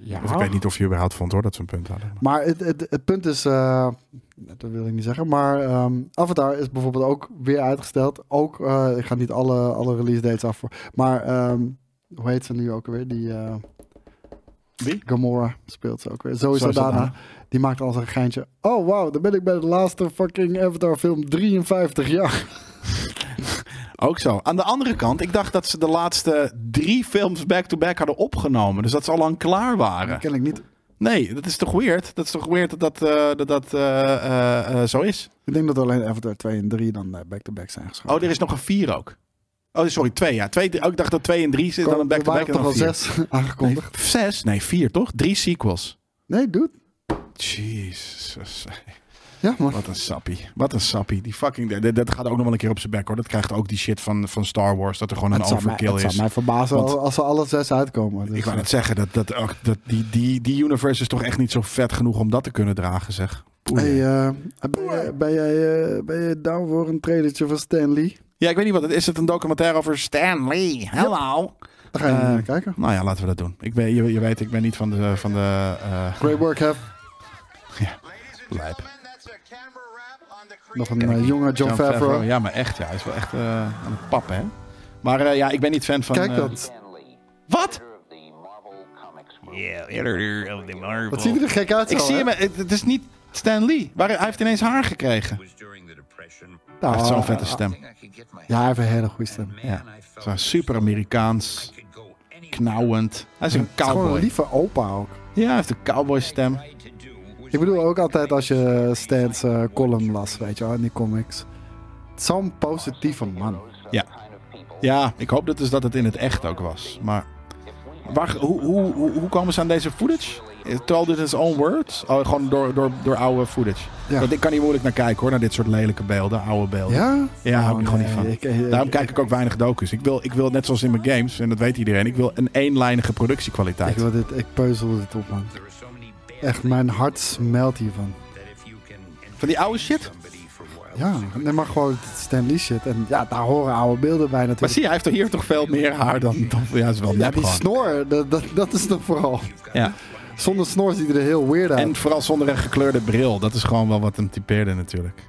Ja. Of ik weet niet of je überhaupt vond hoor dat ze een punt hadden. Maar het, het, het punt is, uh, dat wil ik niet zeggen, maar um, Avatar is bijvoorbeeld ook weer uitgesteld. Ook, uh, ik ga niet alle, alle release dates af, voor, maar um, hoe heet ze nu ook alweer? Die, uh, Wie? Gamora speelt ze ook weer. Zo is Zoe Saldana. Saldana. Die maakt al een geintje. Oh wow, dan ben ik bij de laatste fucking Avatar film 53 jaar. Ook zo. Aan de andere kant, ik dacht dat ze de laatste drie films back-to-back hadden opgenomen. Dus dat ze al lang klaar waren. Dat ken ik niet. Nee, dat is toch weird? Dat is toch weird dat dat, uh, dat, dat uh, uh, zo is? Ik denk dat alleen Avatar 2 en 3 dan back-to-back -back zijn geschoten. Oh, er is nog een 4 ook. Oh, sorry, twee ja. Twee, oh, ik dacht dat 2 en 3 zit dan een back-to-back -back en toch al zes aangekondigd? Nee, zes? Nee, vier toch? Drie sequels. Nee, dude. Jezus. Ja, man. Wat een sappie. Wat een sappie. Die fucking. Dat, dat gaat ook nog wel een keer op zijn bek hoor. Dat krijgt ook die shit van, van Star Wars. Dat er gewoon een het overkill mij, is. Het zou mij verbazen Want, als ze alle zes uitkomen. Dus ik wou net zeggen, dat, dat, dat, die, die, die universe is toch echt niet zo vet genoeg om dat te kunnen dragen, zeg. Hey, uh, ben, jij, ben, jij, uh, ben jij down voor een trailertje van Stan Lee? Ja, ik weet niet wat het is. Is het een documentaire over Stan Lee? Hallo. Yep. Dan ga je uh, naar kijken. Nou ja, laten we dat doen. Ik ben, je, je weet, ik ben niet van de... Van de Great work, Hev. Ja, lijp. Nog een uh, jonge John, John Favreau. Favreau. Ja, maar echt, ja. Hij is wel echt uh, aan het pappen, hè? Maar uh, ja, ik ben niet fan van... Kijk dat. Wat? Yeah, Wat ziet er gek uit Ik zie hè? hem, het, het is niet Stan Lee. Waar, hij heeft ineens haar gekregen. Nou, hij heeft zo'n vette stem. Ja, hij heeft een hele goede stem. Ja. Zo'n super Amerikaans. Knauwend. Hij is een is gewoon cowboy. een lieve opa ook. Ja, hij heeft een cowboy stem. Ik bedoel ook altijd als je Stan's uh, column las, weet je wel, in die comics. Zo'n positieve man. Ja. Ja, ik hoop dat, dus dat het in het echt ook was. Maar waar, hoe, hoe, hoe, hoe komen ze aan deze footage? Told it in his own words? Oh, gewoon door, door, door oude footage. Ja. Dat, ik kan niet moeilijk naar kijken hoor, naar dit soort lelijke beelden, oude beelden. Ja? Ja, hou Oh, ik gewoon nee, niet van. ik- ik- Daarom kijk ik ook weinig docus. Ik wil, ik wil net zoals in mijn games, en dat weet iedereen, ik wil een eenlijnige productiekwaliteit. Ik, wil dit, ik peuzel dit op, man. Echt, mijn hart smelt hiervan. Van die oude shit? Ja, nee, maar gewoon Stan Lee shit. En ja, daar horen oude beelden bij Maar natuurlijk. zie je, hij heeft toch hier toch veel meer haar dan... dan ja, is wel ja, die gewoon. snor, dat, dat, dat is nog vooral. Ja. Zonder snor ziet hij er heel weird uit. En vooral zonder een gekleurde bril. Dat is gewoon wel wat hem typeerde natuurlijk.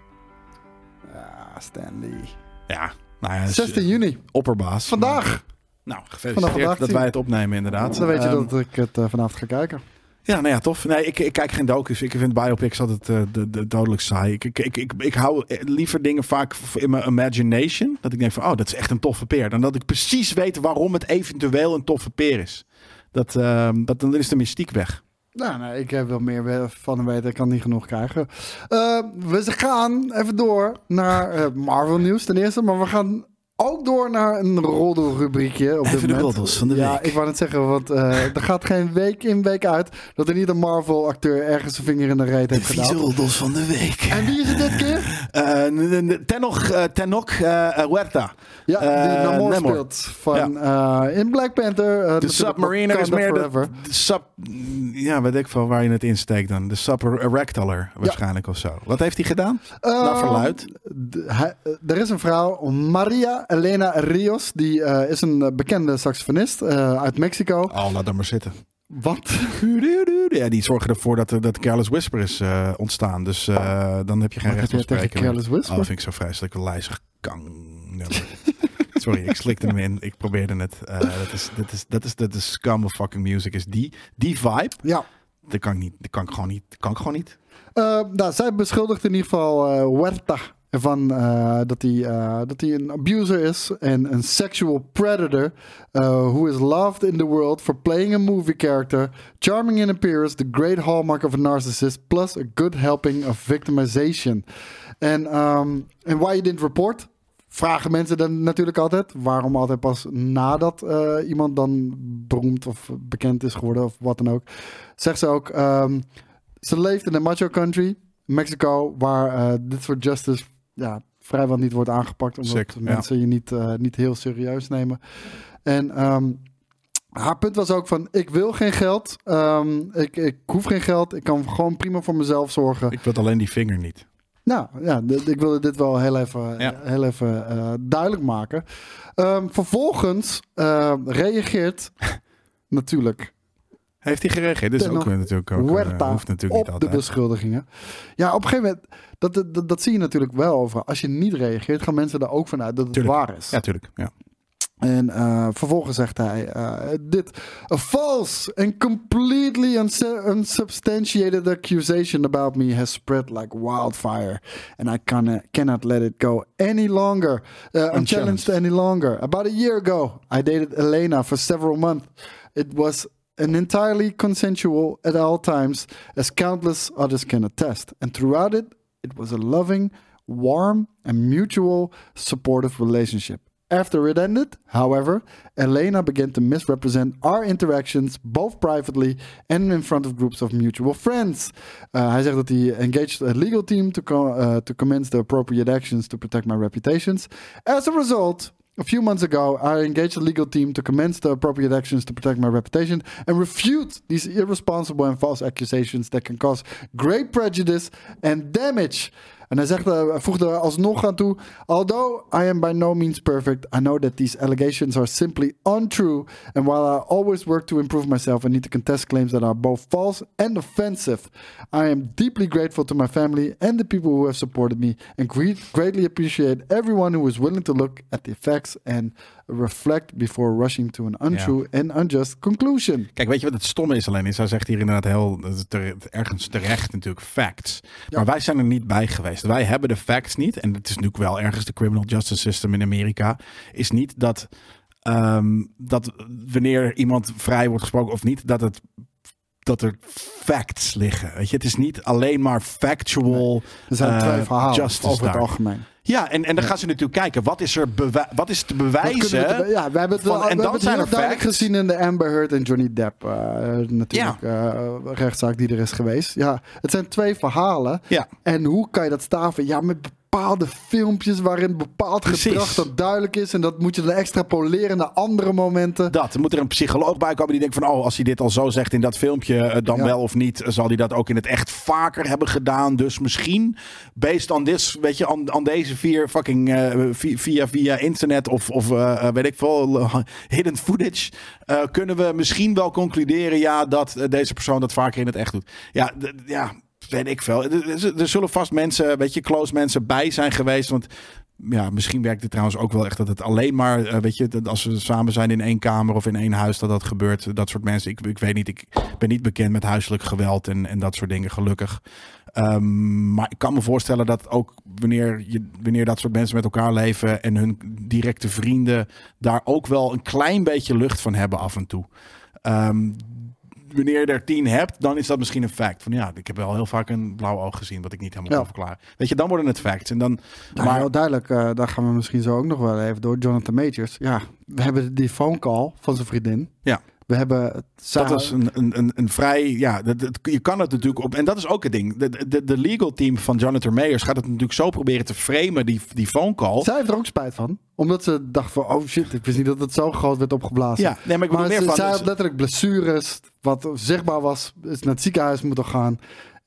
Ja, Stan Lee. Ja, nou ja, 16 juni, opperbaas. vandaag. Nou, gefeliciteerd vandaag dat wij het opnemen inderdaad. Dan weet je Ehm, dat ik het uh, vanavond ga kijken. Ja, nou ja, tof. Nee, ik, ik kijk geen docus. Ik vind biopics altijd uh, de, de, dodelijk saai. Ik, ik, ik, ik, ik hou liever dingen vaak in mijn imagination. Dat ik denk van, oh, dat is echt een toffe peer. Dan dat ik precies weet waarom het eventueel een toffe peer is. Dat, uh, dat, dan is de mystiek weg. Nou, nee, ik heb wel meer van hem weten. Ik kan niet genoeg krijgen. Uh, we gaan even door naar uh, Marvel nieuws ten eerste. Maar we gaan ook door naar een roddelrubriekje op dit Even de moment. roddels van de ja, week. ik wou net zeggen, want eh, er gaat geen week in, week uit dat er niet een Marvel-acteur ergens zijn vinger in de reet heeft gedaan. roddels van de week. En wie is het dit keer? N- Tenok, Tenok eh, Huerta. Ja, die Eh, Namor Namor. speelt van, eh, in Black Panther. De Submariner is meer de, de sub... Ja, weet ik veel waar je het insteekt dan. De Subaractaler waarschijnlijk of zo. Wat heeft hij gedaan? Naar Ehm, verluid. er is een vrouw, Maria Elena Rios. Die eh, is een eh, bekende saxofonist eh, uit Mexico. Oh, laat dat maar zitten. Wat? Ja, die zorgen ervoor dat, dat Careless Whisper is ontstaan. Dus dan heb je geen Wat recht op spreken. Careless Whisper? Oh, vind ik zo vreselijk. Lijzig kang. Sorry, ik slikte hem in. Ik probeerde het. Dat is, dat is, dat is, dat is scum of fucking music. Is die, die vibe, Ja. dat kan ik niet. Dat kan ik gewoon niet. Dat kan ik gewoon niet. Nou, zij beschuldigt in ieder geval eh Huerta ervan eh, dat hij eh, een abuser is en een sexual predator uh, who is loved in the world for playing a movie character, charming in appearance, the great hallmark of a narcissist, plus a good helping of victimization. En ehm, en why you didn't report? Vragen mensen dan natuurlijk altijd. Waarom altijd pas nadat eh, iemand dan beroemd of bekend is geworden of wat dan ook. Zegt ze ook, ehm, ze leeft in een macho country, Mexico, waar eh, dit soort justice ja, vrijwel niet wordt aangepakt. Omdat Sick, ja. mensen je niet, eh, niet heel serieus nemen. En ehm, haar punt was ook van, ik wil geen geld. Ehm, ik, ik hoef geen geld. Ik kan gewoon prima voor mezelf zorgen. Ik wil alleen die vinger niet. Nou ja, ik wilde dit wel heel even, Ja. heel even eh, duidelijk maken. Ehm, vervolgens reageert natuurlijk Heeft hij gereageerd? Dus ook natuurlijk ook. eh, Huerta hoeft natuurlijk op niet de altijd. beschuldigingen. Ja, op een gegeven moment, dat, dat, dat zie je natuurlijk wel over. Als je niet reageert, gaan mensen er ook vanuit dat het Tuurlijk. waar is. Ja, tuurlijk. Ja. En eh, vervolgens zegt hij eh, dit. A false and completely unsu- unsubstantiated accusation about me has spread like wildfire. And I cannot, cannot let it go any longer. Uh, unchallenged any longer. About a year ago, I dated Elena for several months. It was an entirely consensual at all times, as countless others can attest. And throughout it, it was a loving, warm, and mutual supportive relationship. After it ended, however, Elena began to misrepresent our interactions, both privately and in front of groups of mutual friends. Uh, hij zegt dat hij engaged a legal team to, co- uh, to commence the appropriate actions to protect my reputations. As a result, a few months ago, I engaged a legal team to commence the appropriate actions to protect my reputation and refute these irresponsible and false accusations that can cause great prejudice and damage. En hij zegt, hij voegde alsnog aan toe: Although I am by no means perfect, I know that these allegations are simply untrue. And while I always work to improve myself, I need to contest claims that are both false and offensive. I am deeply grateful to my family and the people who have supported me, and gre- greatly appreciate everyone who is willing to look at the facts and reflect before rushing to an untrue and unjust conclusion. Kijk, weet je wat het stomme is alleen? Is hij zegt hier inderdaad heel, ter- ergens terecht natuurlijk, facts. Maar wij zijn er niet bij geweest. Wij hebben de facts niet. En het is natuurlijk wel ergens de criminal justice system in Amerika. Is niet dat, ehm, dat wanneer iemand vrij wordt gesproken of niet, dat het dat er facts liggen. Weet je, het is niet alleen maar factual. Er zijn eh, twee verhalen justice over het algemeen. Ja, en, en dan gaan ze natuurlijk kijken, wat is er wat is te bewijzen? we te- ja, we hebben het, van- wel- en we dan het zijn heel er duidelijk facts. gezien in de Amber Heard en Johnny Depp uh, natuurlijk eh, rechtszaak die er is geweest. Ja, het zijn twee verhalen. Ja. En hoe kan je dat staven? Ja, met bepaalde filmpjes waarin bepaald Precies. gedrag dat duidelijk is. En dat moet je dan extrapoleren naar andere momenten. Dat, moet er een psycholoog bij komen die denkt van... oh, als hij dit al zo zegt in dat filmpje, eh, dan Ja. wel of niet... zal hij dat ook in het echt vaker hebben gedaan. Dus misschien, based on this, weet je, aan, aan deze vier fucking... eh, vi- via, via internet of, of eh, weet ik veel, eh, hidden footage... eh, kunnen we misschien wel concluderen, ja, dat eh, deze persoon dat vaker in het echt doet. Ja, ja weet ik veel. Er, zullen vast mensen, weet je, close mensen bij zijn geweest, want ja, misschien werkt het trouwens ook wel echt dat het alleen maar, eh, weet je, dat als we samen zijn in één kamer of in één huis, dat dat gebeurt. Dat soort mensen. Ik, ik weet niet, ik ben niet bekend met huiselijk geweld en, en dat soort dingen, gelukkig. Ehm, maar ik kan me voorstellen dat ook wanneer, je, wanneer dat soort mensen met elkaar leven en hun directe vrienden daar ook wel een klein beetje lucht van hebben af en toe. Ehm, wanneer je er tien hebt, dan is dat misschien een fact. Van ja, ik heb wel heel vaak een blauw oog gezien, wat ik niet helemaal Ja. kan verklaren. Weet je, dan worden het facts. En dan, Nou, maar heel duidelijk, eh, daar gaan we misschien zo ook nog wel even door. Jonathan Majors. Ja, we hebben die phone call van zijn vriendin. Ja. We hebben... dat was een, een, een, een vrij, ja, dat, dat- je kan het natuurlijk op, en dat is ook het ding. De, de, de legal team van Jonathan Mayers gaat het natuurlijk zo proberen te framen, die, die phone call. Zij heeft er ook spijt van. Omdat ze dacht van, oh shit, ik wist niet dat het zo groot werd opgeblazen. Ja, nee, maar ik bedoel maar meer ze, van. zij dus- had letterlijk blessures. Wat zichtbaar was, is naar het ziekenhuis moeten gaan.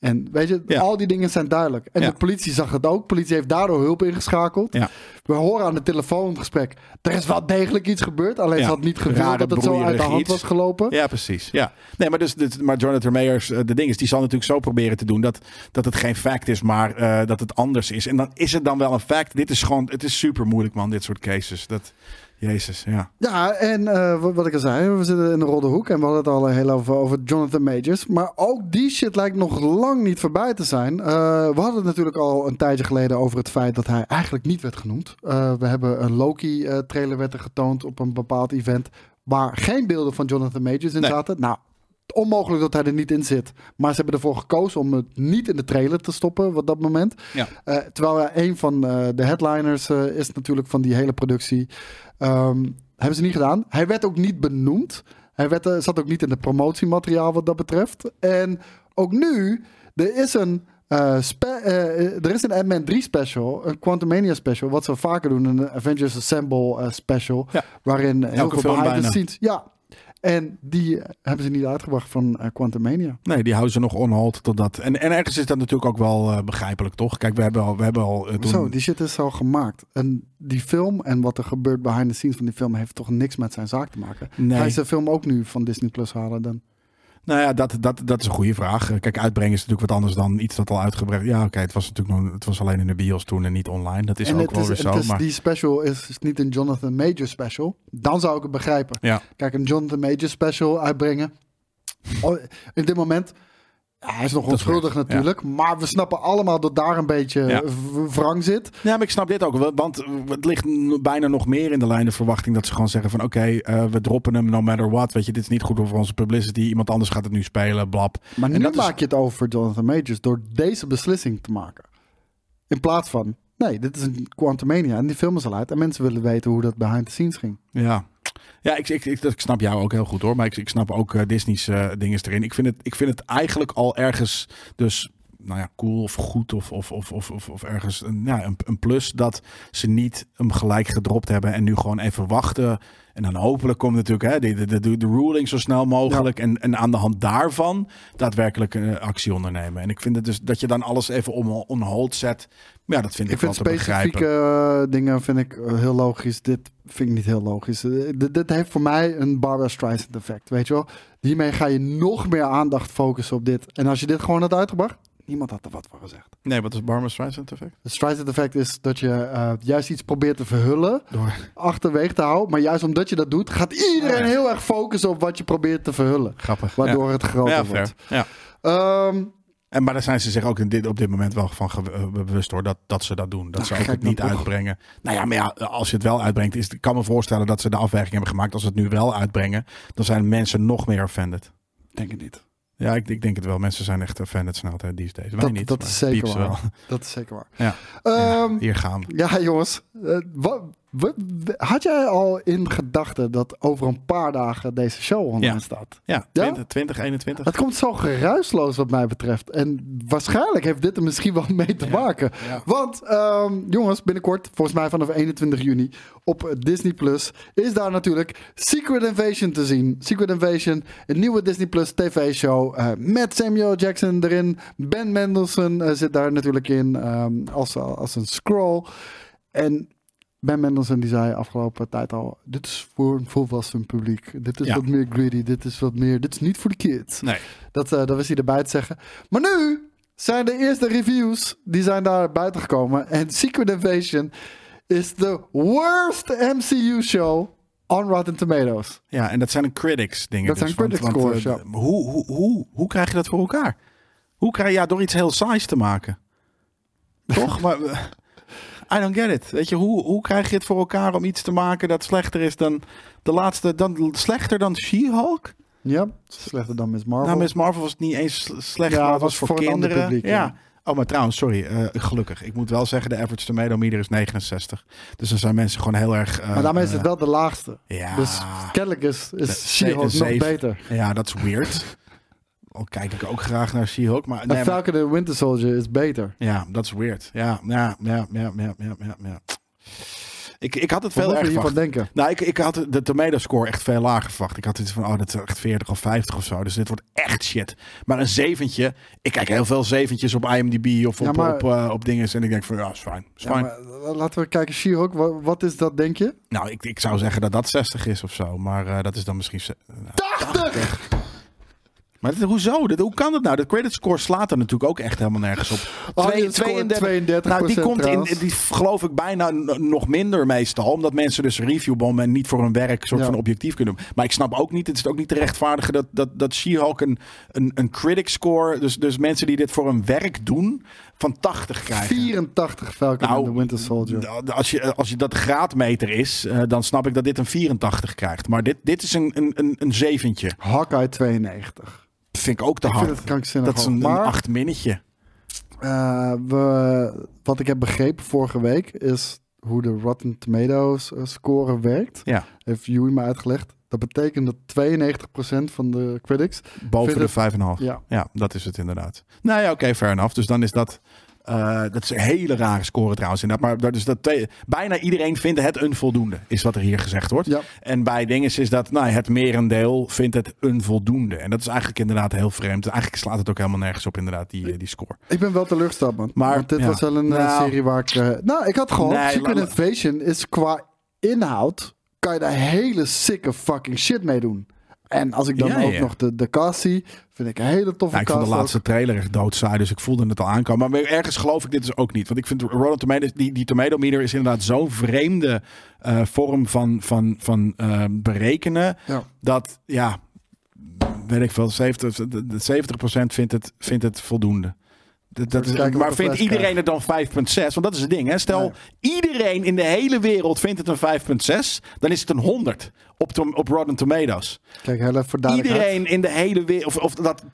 En weet je, Ja. al die dingen zijn duidelijk. En Ja. de politie zag het ook. De politie heeft daardoor hulp ingeschakeld. Ja. We horen aan het telefoongesprek. Er is wel degelijk iets gebeurd. Alleen ze had niet gewild dat het zo uit de hand iets. was gelopen. Ja, precies. Ja. Nee, maar, dus, maar Jonathan Mayers, eh, de ding is, die zal natuurlijk zo proberen te doen dat, dat het geen fact is, maar eh, dat het anders is. En dan is het dan wel een fact. Dit is gewoon, het is super moeilijk, man, dit soort cases. Dat, Jezus, ja. Ja, en eh, wat, ik al zei, we zitten in de rode hoek en we hadden het al heel over, over Jonathan Majors. Maar ook die shit lijkt nog lang niet voorbij te zijn. Eh, we hadden het natuurlijk al een tijdje geleden over het feit dat hij eigenlijk niet werd genoemd. Eh, we hebben een Loki-trailer werd er getoond op een bepaald event waar geen beelden van Jonathan Majors in Nee. zaten. Nou, onmogelijk dat hij er niet in zit. Maar ze hebben ervoor gekozen om het niet in de trailer te stoppen op dat moment. Ja. Eh, terwijl een van eh, de headliners eh, is natuurlijk van die hele productie. Ehm, hebben ze niet gedaan. Hij werd ook niet benoemd. Hij werd, zat ook niet in het promotiemateriaal wat dat betreft. En ook nu, er is een, eh, er is een Ant-Man 3 special, een Quantumania special, wat ze vaker doen, een Avengers Assemble special, Ja. waarin heel Elke veel behind the scenes... Ja, en die eh, hebben ze niet uitgebracht van eh, Quantumania. Nee, die houden ze nog on hold totdat. En, en ergens is dat natuurlijk ook wel eh, begrijpelijk, toch? Kijk, we hebben al, we hebben al toen. Zo, die shit is al gemaakt. En die film en wat er gebeurt behind the scenes van die film heeft toch niks met zijn zaak te maken. Nee. Ga je zijn film ook nu van Disney Plus halen dan? Nou ja, dat, dat, dat is een goede vraag. Kijk, uitbrengen is natuurlijk wat anders dan iets dat al uitgebracht. Ja, oké, het was natuurlijk nog, het was alleen in de bios toen en niet online. Dat is en ook het wel is, weer het zo. is- Maar die special is, is niet een Jonathan Major special. Dan zou ik het begrijpen. ja, Kijk, een Jonathan Major special uitbrengen. Oh, in dit moment, hij is nog onschuldig waar, natuurlijk. Maar we snappen allemaal dat daar een beetje Ja. v- wrang zit. Ja, maar ik snap dit ook wel. Want het ligt bijna nog meer in de lijn de verwachting dat ze gewoon zeggen van oké, eh, we droppen hem no matter what. Weet je, dit is niet goed voor onze publicity. Iemand anders gaat het nu spelen, blab. Maar En nu dat is- maak je het over Jonathan Majors door deze beslissing te maken. In plaats van, nee, dit is een Quantumania en die film is al uit. En mensen willen weten hoe dat behind the scenes ging. Ja, ja ik, ik, ik, ik snap jou ook heel goed hoor. Maar ik, ik snap ook eh, Disney's eh dingen erin. Ik vind, het, ik vind het eigenlijk al ergens dus nou ja, cool of goed of, of, of, of, of, of ergens een, ja, een, een plus dat ze niet hem gelijk gedropt hebben en nu gewoon even wachten. En dan hopelijk komt natuurlijk hè, de, de, de, de ruling zo snel mogelijk. En, en aan de hand daarvan daadwerkelijk eh, actie ondernemen. En ik vind het dus dat je dan alles even om on hold zet. Ja, dat vind ik, Ik vind wel te specifieke begrijpen. eh, dingen vind ik eh, heel logisch. Dit vind ik niet heel logisch. Eh, dit, dit heeft voor mij een Barbara Streisand effect, weet je wel. Hiermee ga je nog meer aandacht focussen op dit. En als je dit gewoon had uitgebracht, niemand had er wat van gezegd. Nee, wat is Barbara Streisand effect? Het Streisand effect is dat je eh, juist iets probeert te verhullen, Door. achterwege te houden. Maar juist omdat je dat doet, gaat iedereen ja. heel erg focussen op wat je probeert te verhullen. Grappig. Waardoor het groter ja, wordt. Ja. Ehm, En, maar daar zijn ze zich ook in dit, op dit moment wel van eh, bewust hoor, dat, dat ze dat doen. Dat Nou, ze ook het niet toch. uitbrengen. Nou ja, maar ja, als je het wel uitbrengt, is, ik kan me voorstellen dat ze de afweging hebben gemaakt. Als ze het nu wel uitbrengen, dan zijn mensen nog meer offended. denk ik niet. Ja, ik, ik denk het wel. Mensen zijn echt offended snel hè, these days. Wij Dat- niet. dat is zeker waar. wel. Dat is zeker waar. Ja. Ehm, Ja, hier gaan. Ja, jongens. eh, wat- had jij al in gedachten dat over een paar dagen deze show online Ja. staat? Ja, 20, 2021. Het komt zo geruisloos wat mij betreft. En waarschijnlijk heeft dit er misschien wel mee te maken. ja. Want ehm, jongens, binnenkort, volgens mij vanaf 21 juni op Disney Plus, is daar natuurlijk Secret Invasion te zien. Secret Invasion, een nieuwe Disney Plus TV-show eh, met Samuel Jackson erin. Ben Mendelsohn eh, zit daar natuurlijk in ehm, als, als een scroll. En Ben Mendelsohn die zei afgelopen tijd al: dit is voor een volwassen publiek. Dit is Ja. wat meer greedy. Dit is wat meer. Dit is niet voor de kids. Nee. Dat, eh, dat wist hij erbij te zeggen. Maar nu zijn de eerste reviews, die zijn daar buiten gekomen. En Secret Invasion is de worst MCU show on Rotten Tomatoes. Ja, en dat zijn een critics dingen. Dat dus, zijn critics want, want, scores, eh, ja. hoe, hoe, hoe, hoe krijg je dat voor elkaar? Hoe krijg je, ja, door iets heel saais te maken. Toch? maar, eh, I don't get it. Weet je, hoe, hoe krijg je het voor elkaar om iets te maken dat slechter is dan de laatste, dan slechter dan She-Hulk? Ja, slechter dan Miss Marvel. Nou, Miss Marvel was niet eens sl- slecht, Ja, maar het het was voor, voor een ander kinderen. publiek, ja. ja. Oh, maar trouwens, sorry, eh, gelukkig. Ik moet wel zeggen, de average tomato meter is 69. Dus dan zijn mensen gewoon heel erg... eh, maar daarmee is het eh, wel de laagste. Ja, Dus kennelijk is, is She-Hulk nog beter. ja, dat is weird. Al kijk ik ook graag naar She-Hulk, maar... Nee, Falcon and Winter Soldier is beter. ja, dat is weird. Ja, ja, ja, ja, ja, ja, ja. ja. Ik, ik had het Wat veel moet je erg hiervan verwacht. denken? Nou, ik, ik had de tomato score echt veel lager verwacht. Ik had iets van, oh, dat is echt 40 of 50 of zo. Dus dit wordt echt shit. Maar een zeventje. Ik kijk heel veel zeventjes op IMDb of op, Ja, maar- op, eh, op dingen. En ik denk van, ja, is fijn. Is Ja, fijn. maar, eh, laten we kijken, She-Hulk, wa- wat, is dat, denk je? Nou, ik, ik zou zeggen dat dat 60 is of zo. Maar eh, dat is dan misschien... ze- nou, 80! Maar dit, hoezo? Dit, hoe kan het nou? De credit score slaat er natuurlijk ook echt helemaal nergens op. Oh, Twee- je scoort 32 Nou, die komt in, die geloof ik bijna nog minder meestal. Omdat mensen dus reviewbommen en niet voor hun werk soort Ja. van objectief kunnen doen. Maar ik snap ook niet, het is ook niet te rechtvaardigen dat, dat, dat She-Hulk een, een, een critic score, dus, dus mensen die dit voor hun werk doen, van 80 krijgen. 84 Falcon Nou, the Winter Soldier. Als je, als je dat de graadmeter is, eh, dan snap ik dat dit een 84 krijgt. Maar dit, dit is een, een, een, een zeventje. Hawkeye 92. Vind ik ook te Ik hard. vind het krankzinnig dat is een, Maar- een acht minnetje. Eh, we, wat ik heb begrepen vorige week is hoe de Rotten Tomatoes eh, score werkt. Ja, Heeft Joey me uitgelegd. Dat betekent dat 92% van de critics... boven de 5,5. Ja, Ja, dat is het inderdaad. Nou ja, oké, fair enough. Dus dan is dat... eh, dat is een hele rare score trouwens. Inderdaad. Maar is dat bijna iedereen vindt het een voldoende, is wat er hier gezegd wordt. ja. En bij dingen is dat nou, het merendeel vindt het een voldoende. En dat is eigenlijk inderdaad heel vreemd. Eigenlijk slaat het ook helemaal nergens op, inderdaad, die, eh, die score. Ik ben wel teleurgesteld, man. Maar, Want dit ja. was wel een eh, Nou. serie waar ik... nou, ik had gewoon... Nee, Secret Invasion is qua inhoud... kan je daar hele sikke fucking shit mee doen. En als ik dan Ja, ook ja. nog de, de cast zie... vind ik een hele toffe Nou, ik vond de laatste ook. trailer echt doodsaai, dus ik voelde het al aankomen. Maar ergens geloof ik dit dus ook niet. Want ik vind Rotten Tomatoes, die, die tomato meter is inderdaad zo'n vreemde eh, vorm van, van, van eh, berekenen. Ja. Dat, ja, weet ik veel, 70, de- de 70% vindt het, vindt het voldoende. Dat, is, maar vindt iedereen het dan 5,6? Want dat is het ding. Hè? Stel, Nee. iedereen in de hele wereld vindt het een 5,6. Dan is het een 100 op, tom- op Rotten Tomatoes. Kijk, heel even voor. Iedereen in de hele wereld, of, of dat 20%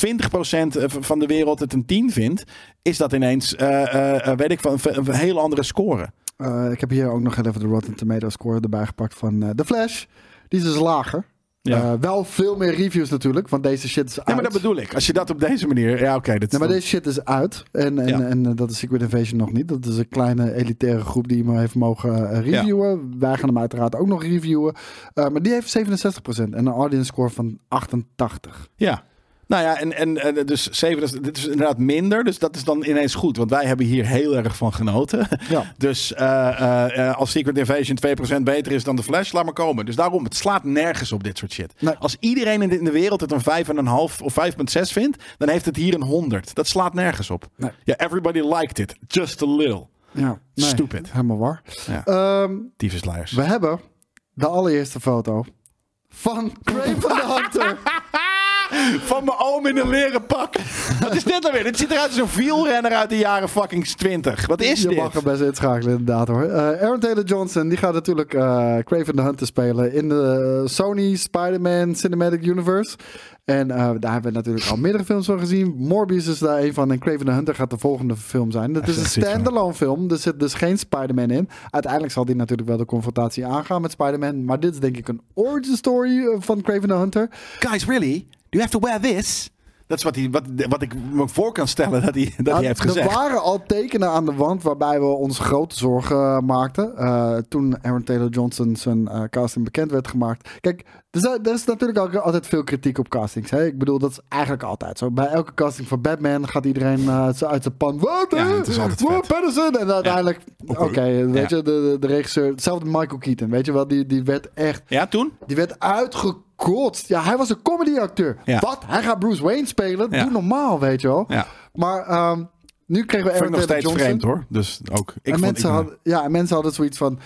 van de wereld het een 10 vindt, is dat ineens, eh, eh, eh, weet ik van, een, hele andere score. Eh, ik heb hier ook nog even de Rotten Tomatoes score erbij gepakt van eh The Flash. Die is dus lager. Ja. Eh, wel veel meer reviews natuurlijk, want deze shit is uit. Nee, maar dat bedoel ik. Als je dat op deze manier, ja, oké. dat Nee, maar deze shit is uit. En, en, Ja. en eh, dat is Secret Invasion nog niet. Dat is een kleine elitaire groep die hem heeft mogen eh, reviewen. Wij gaan hem uiteraard ook nog reviewen. Eh, maar die heeft 67% en een audience score van 88. Ja. Nou ja, en, en, en dus 7, dat is- dit is inderdaad minder. Dus dat is dan ineens goed. Want wij hebben hier heel erg van genoten. Ja. Dus eh, eh, eh, als Secret Invasion 2% beter is dan de Flash, laat maar komen. Dus daarom, het slaat nergens op dit soort shit. Nee. Als iedereen in de, in de wereld het een 5,5 of 5,6 vindt, dan heeft het hier een 100. Dat slaat nergens op. Nee. Ja, everybody liked it. Just a little. Ja, nee, Stupid. Helemaal waar. Ja. Tyfusleiers. we hebben de allereerste foto van Craven the Hunter. Van mijn oom in een leren pak. Wat is dit nou weer? Dit ziet eruit als een wielrenner uit de jaren fucking 20. Wat is je dit? mag er best inschakelen, inderdaad hoor. Eh, Aaron Taylor Johnson, die gaat natuurlijk eh Craven the Hunter spelen in de Sony Spider-Man Cinematic Universe. En eh, daar hebben we natuurlijk al meerdere films van gezien. Morbius is daar een van en Craven the Hunter gaat de volgende film zijn. Het is een dat standalone film, er zit dus geen Spider-Man in. Uiteindelijk zal die natuurlijk wel de confrontatie aangaan met Spider-Man. Maar dit is denk ik een origin story van Craven the Hunter. Guys, really? Do you have to wear this? Dat is wat, hij, wat, wat ik me voor kan stellen dat hij, dat hij heeft er gezegd. waren al tekenen aan de wand waarbij we ons grote zorgen eh, maakten. Eh, toen Aaron Taylor Johnson zijn eh, casting bekend werd gemaakt. Kijk, er is, er is natuurlijk ook altijd veel kritiek op castings. Hè? Ik bedoel, dat is eigenlijk altijd zo. Bij elke casting voor Batman gaat iedereen uit zijn- pan. Wat? Ja, het is altijd Wat. Patterson? En uiteindelijk, oké, weet Ja. je, de, de, regisseur, hetzelfde Michael Keaton, weet je wel, die, die werd echt Ja, toen? die werd uitgekotst. Ja, hij was een comedyacteur. Ja. Wat? Hij gaat Bruce Wayne spelen? Ja. Doe normaal, weet je wel. Ja. Maar ehm, nu kregen we Aaron ik nog Taylor steeds vreemd hoor. Dus ook. Ik en, mensen ik, hadden, ja, en mensen hadden zoiets van...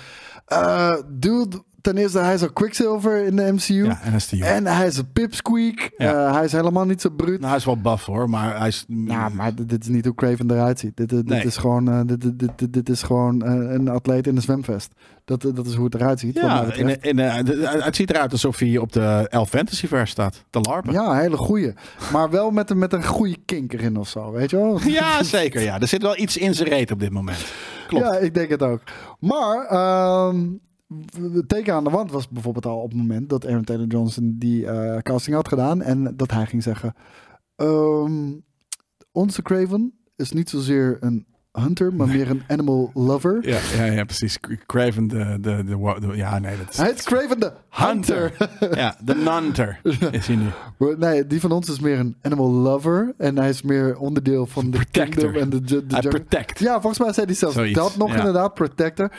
Eh, dude, ten eerste, hij is al Quicksilver in de MCU. Ja, en. En hij is een pipsqueak. Ja. Eh, hij is helemaal niet zo bruut. Nou, hij is wel buff hoor, maar hij is... Nou, maar dit, dit is niet hoe Craven eruit ziet. Dit, dit, Nee. dit is gewoon, eh, dit, dit, dit, is gewoon eh, een atleet in een zwemvest. Dat, dat is hoe het eruit ziet. Ja, in, in, het ziet eruit alsof hij op de Elf Fantasy vers staat. Te larpen. Ja, een hele goeie. Maar wel met een, met een goede kink erin of zo, weet je wel? Ja, zeker. Ja. Er zit wel iets in zijn reet op dit moment. Klopt. Ja, ik denk het ook. Maar ehm, het teken aan de wand was bijvoorbeeld al op het moment dat Aaron Taylor Johnson die eh, casting had gedaan. En dat hij ging zeggen: ehm, Onze Craven is niet zozeer een hunter, maar meer een animal lover. Ja, ja, ja, precies. Craven de, de, de, de- Ja, nee, dat is... Hij is Craven de Hunter. ja, de Nunter is hij nu. Nee, die van ons is meer een animal lover. En hij is meer onderdeel van de Protector. kingdom en de, de, protect. Ja, volgens mij zei hij zelfs Zoiets, dat nog ja. inderdaad, protector.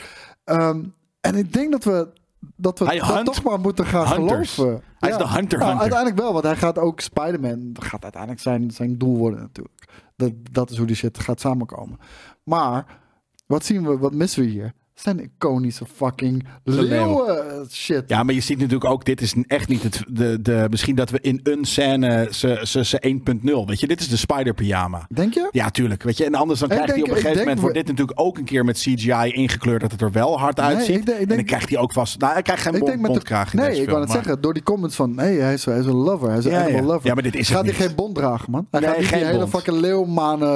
Ehm, en ik denk dat we dat we Hij dat hunt toch maar moeten gaan hunters. geloven. Hij is de hunter Nou, hunter. uiteindelijk wel, want hij gaat ook Spider-Man. Dat gaat uiteindelijk zijn, zijn doel worden natuurlijk. Dat, dat is hoe die shit gaat samenkomen. Maar wat zien we, wat missen we hier? Zijn iconische fucking leeuw. leeuwen shit. Ja, maar je ziet natuurlijk ook, dit is echt niet het, de, de, misschien dat we in een scène ze, ze, ze 1.0, weet je, dit is de spider pyjama. Denk je? Ja, tuurlijk. Weet je, en anders dan Ik krijgt hij denk- op een gegeven denk moment, wordt we- dit natuurlijk ook een keer met CGI ingekleurd, dat het er wel hard uitziet. ik denk- ik en dan denk- krijgt hij ook vast, nou hij krijgt geen bond, denk de, bondkraag nee, ik wou het maar- zeggen. Door die comments van, nee, hij is, hij is een lover. Hij is een Ja, lover. Ja, maar dit is Gaat hij geen bond dragen, man? Hij Nee, gaat niet die geen hele bond. fucking leeuwmanen.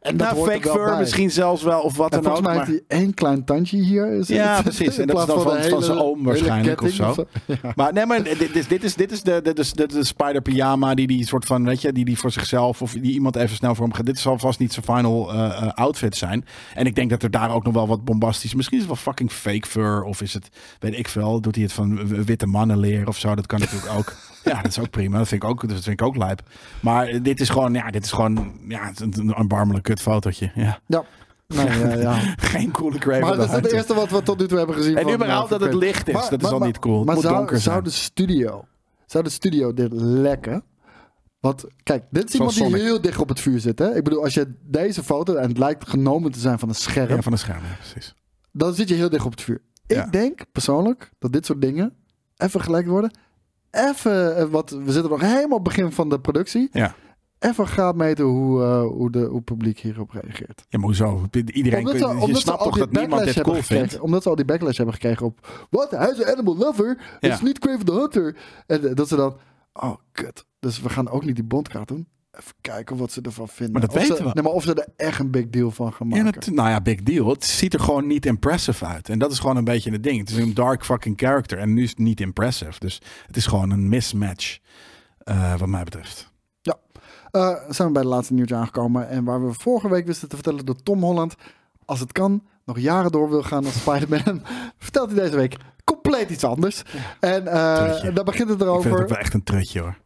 En dat Nou, hoort er fake fur misschien zelfs wel, of wat En dan ook. volgens mij heeft hij één klein tandje hier. Is Ja, het. precies. En dat is dan van, van zijn oom waarschijnlijk of zo. Maar nee, maar dit, is- dit is, dit is de, de, de, de, de spider pyjama die die soort van, weet je, die die voor zichzelf of die iemand even snel voor hem gaat. Dit zal vast niet zijn final eh, eh, outfit zijn. En ik denk dat er daar ook nog wel wat bombastisch, misschien is het wel fucking fake fur of is het, weet ik veel, doet hij het van witte mannenleer of zo. Dat kan natuurlijk ook. Ja, dat is ook prima. Dat vind ik ook, dat vind ik ook lijp. Maar dit is gewoon, ja, dit is gewoon, ja, een erbarmelijk kut fotootje. Ja. Ja. Nee, ja, ja. Geen coole Craven Maar dat is het eerste wat we tot nu toe hebben gezien. En van, überhaupt eh, dat het licht is, Maar- dat is al niet cool. Het Maar moet zou, donker zou de studio, zou de studio dit lekken? Want kijk, dit is iemand die Sonic. heel dicht op het vuur zit. Hè? Ik bedoel, als je deze foto, en het lijkt genomen te zijn van een scherm, Ja, van de schermen, ja, precies. dan zit je heel dicht op het vuur. Ja. Ik denk persoonlijk dat dit soort dingen even gelijk worden. Even, eh, wat, we zitten nog helemaal op het begin van de productie. Ja. Even graadmeten hoe, eh, hoe, de, hoe het publiek hierop reageert. Ja, maar hoezo? Iedereen, Omdat je snapt toch dat niemand dit cool vindt? Omdat ze al die backlash hebben gekregen op... Wat? Hij is een animal lover? Dat is Ja. niet Craven the Hunter. En eh, dat ze dan... Oh, kut. Dus we gaan ook niet die bondkaart doen. Even kijken wat ze ervan vinden. Maar dat of weten ze, we. Nee, maar of ze er echt een big deal van gaan Ja, maken. dat, nou ja, big deal. Het ziet er gewoon niet impressive uit. En dat is gewoon een beetje het ding. Het is een dark fucking character. En nu is het niet impressive. Dus het is gewoon een mismatch. eh, wat mij betreft. Eh, zijn we bij de laatste nieuwtje aangekomen. En waar we vorige week wisten te vertellen dat Tom Holland, als het kan, nog jaren door wil gaan als Spider-Man. vertelt hij deze week compleet iets anders. En Trutje. daar begint het Ik vind het ook erover. wel echt een trutje hoor.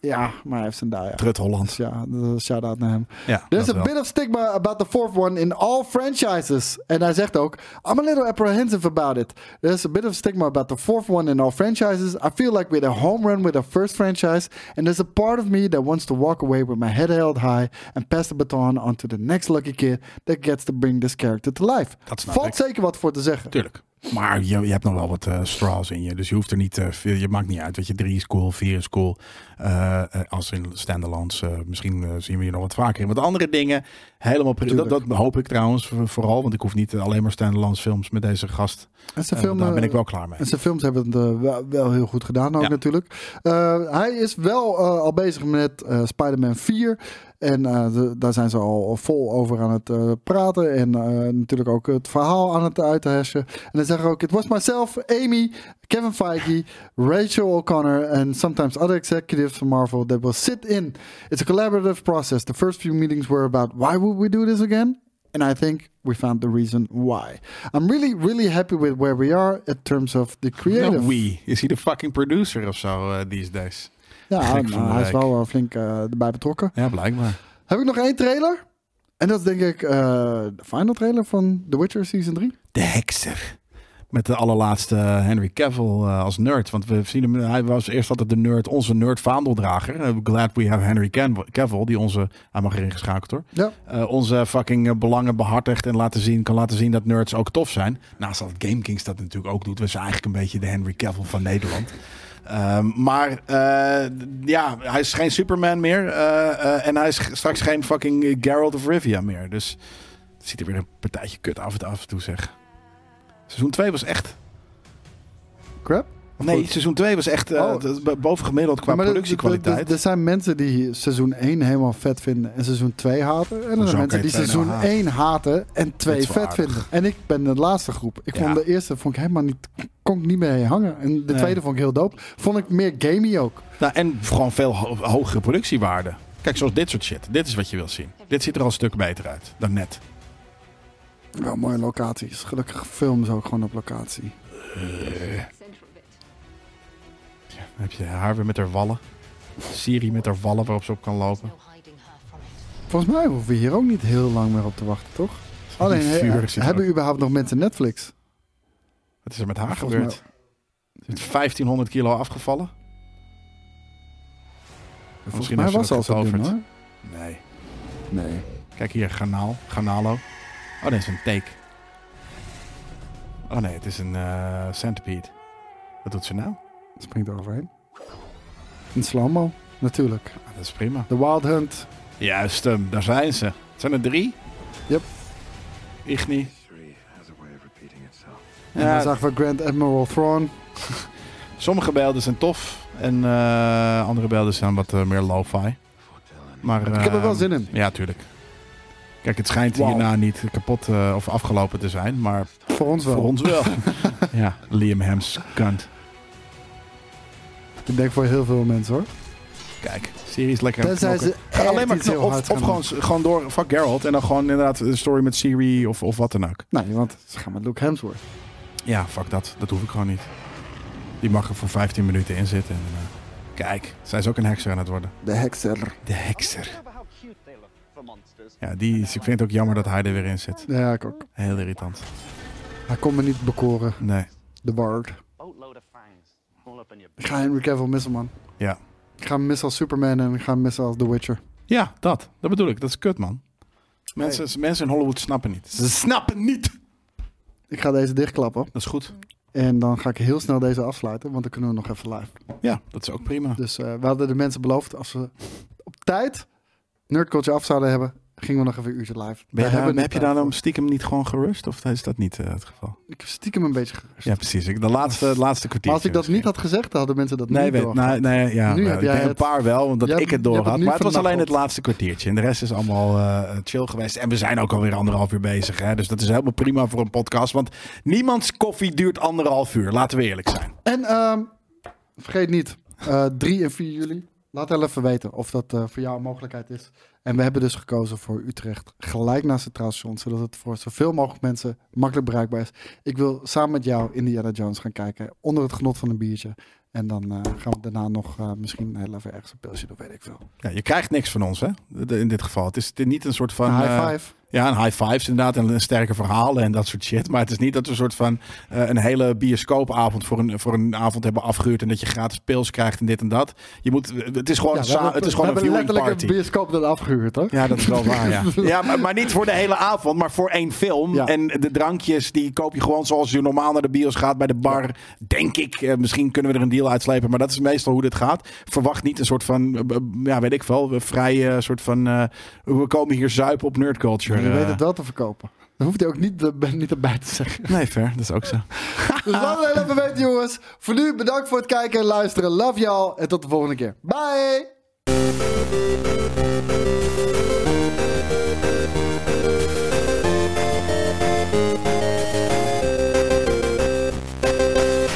Ja, maar hij heeft zijn daar. Ja. Trut Holland. Ja, shout-out naar hem. Ja, There's a wel. bit of stigma about the fourth one in all franchises. En hij zegt ook, I'm a little apprehensive about it. There's a bit of stigma about the fourth one in all franchises. I feel like we're a home run with our first franchise. And there's a part of me that wants to walk away with my head held high and pass the baton on to the next lucky kid that gets to bring this character to life. Dat Valt ik. zeker wat voor te zeggen. Tuurlijk. Maar je, je hebt nog wel wat eh, straws in je. Dus je hoeft er niet eh, veel. Je maakt niet uit. Weet je, drie is cool, vier is cool. Eh, als in standalones. misschien zien we je nog wat vaker in wat andere dingen. Helemaal prima. Dat, hoop ik trouwens voor- vooral. Want ik hoef niet alleen maar standalones films met deze gast. En zijn Eh, film, daar ben ik wel klaar mee. En zijn films hebben het wel, wel heel goed gedaan ook Ja. natuurlijk. Hij is wel al bezig met Spider-Man 4. En eh, de- daar zijn ze al vol over aan het eh, praten. En eh, natuurlijk ook het verhaal aan het uithashen. En dan zeggen ze ook... It was myself, Amy, Kevin Feige, Rachel O'Connor... and sometimes other executives from Marvel that will sit in. It's a collaborative process. The first few meetings were about... Why would we do this again? And I think we found the reason why. I'm really, really happy with where we are in terms of the creative. Nou, wie? Is hij de fucking producer of zo eh, these days? Ja, nou, hij is wel eh, flink eh, erbij betrokken. Ja, blijkbaar. Heb ik nog één trailer? En dat is denk ik eh, de final trailer van The Witcher Season 3. De hekser. Met de allerlaatste Henry Cavill als nerd. Want we zien hem, hij was eerst altijd de nerd, onze nerd vaandeldrager. Eh, glad we have Henry Cav- Cavill, die onze, hij mag erin geschakeld hoor. Ja. Onze fucking belangen behartigt en laten zien, kan laten zien dat nerds ook tof zijn. Naast dat Game Kings dat natuurlijk ook doet. We zijn eigenlijk een beetje de Henry Cavill van Nederland. Ehm, maar eh, ja, hij is geen Superman meer. eh, eh, en hij is straks geen fucking Geralt of Rivia meer. Dus het ziet er weer een partijtje kut af en af en toe zeg. Seizoen 2 was echt... Crap? Nee, Goed. seizoen 2 was echt eh, Oh. bovengemiddeld qua Ja, productiekwaliteit. Er, zijn mensen die seizoen 1 helemaal vet vinden en seizoen 2 haten. En er zijn mensen die seizoen nou haten? 1 haten en 2 is wel vet aardig. vinden. En ik ben de laatste groep. Ik Ja. vond de eerste vond ik helemaal niet, kon ik niet mee hangen. En de Nee. tweede vond ik heel dope. Vond ik meer gamey ook. Nou, en gewoon veel ho- hogere productiewaarde. Kijk, zoals dit soort shit. Dit is wat je wil zien. Dit ziet er al een stuk beter uit dan net. Wel mooie locaties. Gelukkig filmen ze ook gewoon op locatie. Dan heb je haar weer met haar wallen. Siri met haar wallen waarop ze op kan lopen. Volgens mij hoeven we hier ook niet heel lang meer op te wachten, toch? Alleen, he- hebben ook. überhaupt nog mensen Netflix? Wat is er met haar Volgens gebeurd? Ze is 1500 kilo afgevallen? Volgens Misschien mij ze was ze al zo. Nee. Nee. Kijk hier, garnaal. Garnalo. Oh, nee, het is een take. Oh nee, het is een eh, centipede. Wat doet ze nou? Springt er overheen. Een slow-mo, natuurlijk. Ah, dat is prima. De Wild Hunt. Juist, hem, daar zijn ze. Zijn er drie? Yep. Igni. Itself. En dan Ja, zagen we Grand Admiral Thrawn. sommige beelden zijn tof. En eh, andere beelden zijn wat eh, meer lo-fi. Maar, Ik heb er wel eh, zin in. Ja, tuurlijk. Kijk, het schijnt hierna niet kapot of afgelopen te zijn. Maar Voor ons wel. voor ons wel. ja, Liam Hems kant. Ik denk voor heel veel mensen hoor. Kijk, series lekker aan het Tenzij knokken. ze alleen maar iets heel knop- hard of, of gaan gewoon, gewoon door fuck Geralt en dan gewoon inderdaad een story met Siri of, of wat dan ook. Nee, want ze gaan met Luke Hemsworth. Ja, fuck dat. Dat hoef ik gewoon niet. Die mag er voor 15 minuten in zitten. En, eh, kijk, zij is ook een hekser aan het worden. De hekser. De hekser. Ja, die, is- ik vind het ook jammer dat hij er weer in zit. Ja, ik ook. Heel irritant. Hij kon me niet bekoren. Nee. De Bard. boatload of fangs all up in your Ik ga Henry Cavill missen, man. Ja. Ik ga hem missen als Superman en ik ga hem missen als The Witcher. Ja, dat. Dat bedoel ik. Dat is kut, man. Mensen, mensen in Hollywood snappen niet. Ze snappen niet. Ik ga deze dichtklappen. Dat is goed. En dan ga ik heel snel deze afsluiten, want dan kunnen we nog even live. Ja, dat is ook prima. Dus eh, we hadden de mensen beloofd, als we op tijd Nerdculture af zouden hebben, gingen we nog even een uurtje live. Ben je, daar- heb je niet daar tijd dan stiekem niet gewoon gerust? Of is dat niet eh, het geval? Ik heb stiekem een beetje gerust. Ja, precies. Ik, de laatste, het laatste kwartier. als ik dat niet had gezegd, hadden mensen dat Nee, niet weet, door. nee, nee, ja, Nu nou, heb jij het- een paar wel, omdat ik het door had. het Maar het was alleen het laatste kwartiertje. En de rest is allemaal eh, chill geweest. En we zijn ook alweer anderhalf uur bezig. Hè? Dus dat is helemaal prima voor een podcast. Want niemands koffie duurt anderhalf uur. Laten we eerlijk zijn. En ehm, vergeet niet, eh 3 en 4 juli. Laat wel even weten of dat eh, voor jou een mogelijkheid is. En we hebben dus gekozen voor Utrecht gelijk naast het Centraal zodat het voor zoveel mogelijk mensen makkelijk bereikbaar is. Ik wil samen met jou Indiana Jones gaan kijken onder het genot van een biertje. En dan eh, gaan we daarna nog eh, misschien heel even ergens een pilsje doen, weet ik veel. Ja, je krijgt niks van ons, hè? De- in dit geval. Het is niet een soort van... Een high eh, five. Ja, een high fives inderdaad. En een sterke verhalen en dat soort shit. Maar het is niet dat we een soort van eh, een hele bioscoopavond voor een, voor een avond hebben afgehuurd. En dat je gratis pils krijgt en dit en dat. Je moet, het is gewoon, Ja, hebben- het is we gewoon een hebben viewing letterlijk party. een bioscoop dat afgehuurd, hoor. Ja, dat is wel waar, ja. ja maar, maar niet voor de hele avond, maar voor één film. Ja. En de drankjes, die koop je gewoon zoals je normaal naar de bios gaat bij de bar. Denk ik. Eh, misschien kunnen we er een deal uitslepen, maar dat is meestal hoe dit gaat. Verwacht niet een soort van, eh, ja, weet ik veel, een vrije soort van, we komen hier zuipen op nerdculture. Je weet eh. het wel te verkopen. Dan hoeft hij ook niet, er- niet erbij te zeggen. Nee, fair. Dat is ook zo. Dus laat het even weten, jongens. Voor nu bedankt voor het kijken en luisteren. Love y'all. En tot de volgende keer. Bye!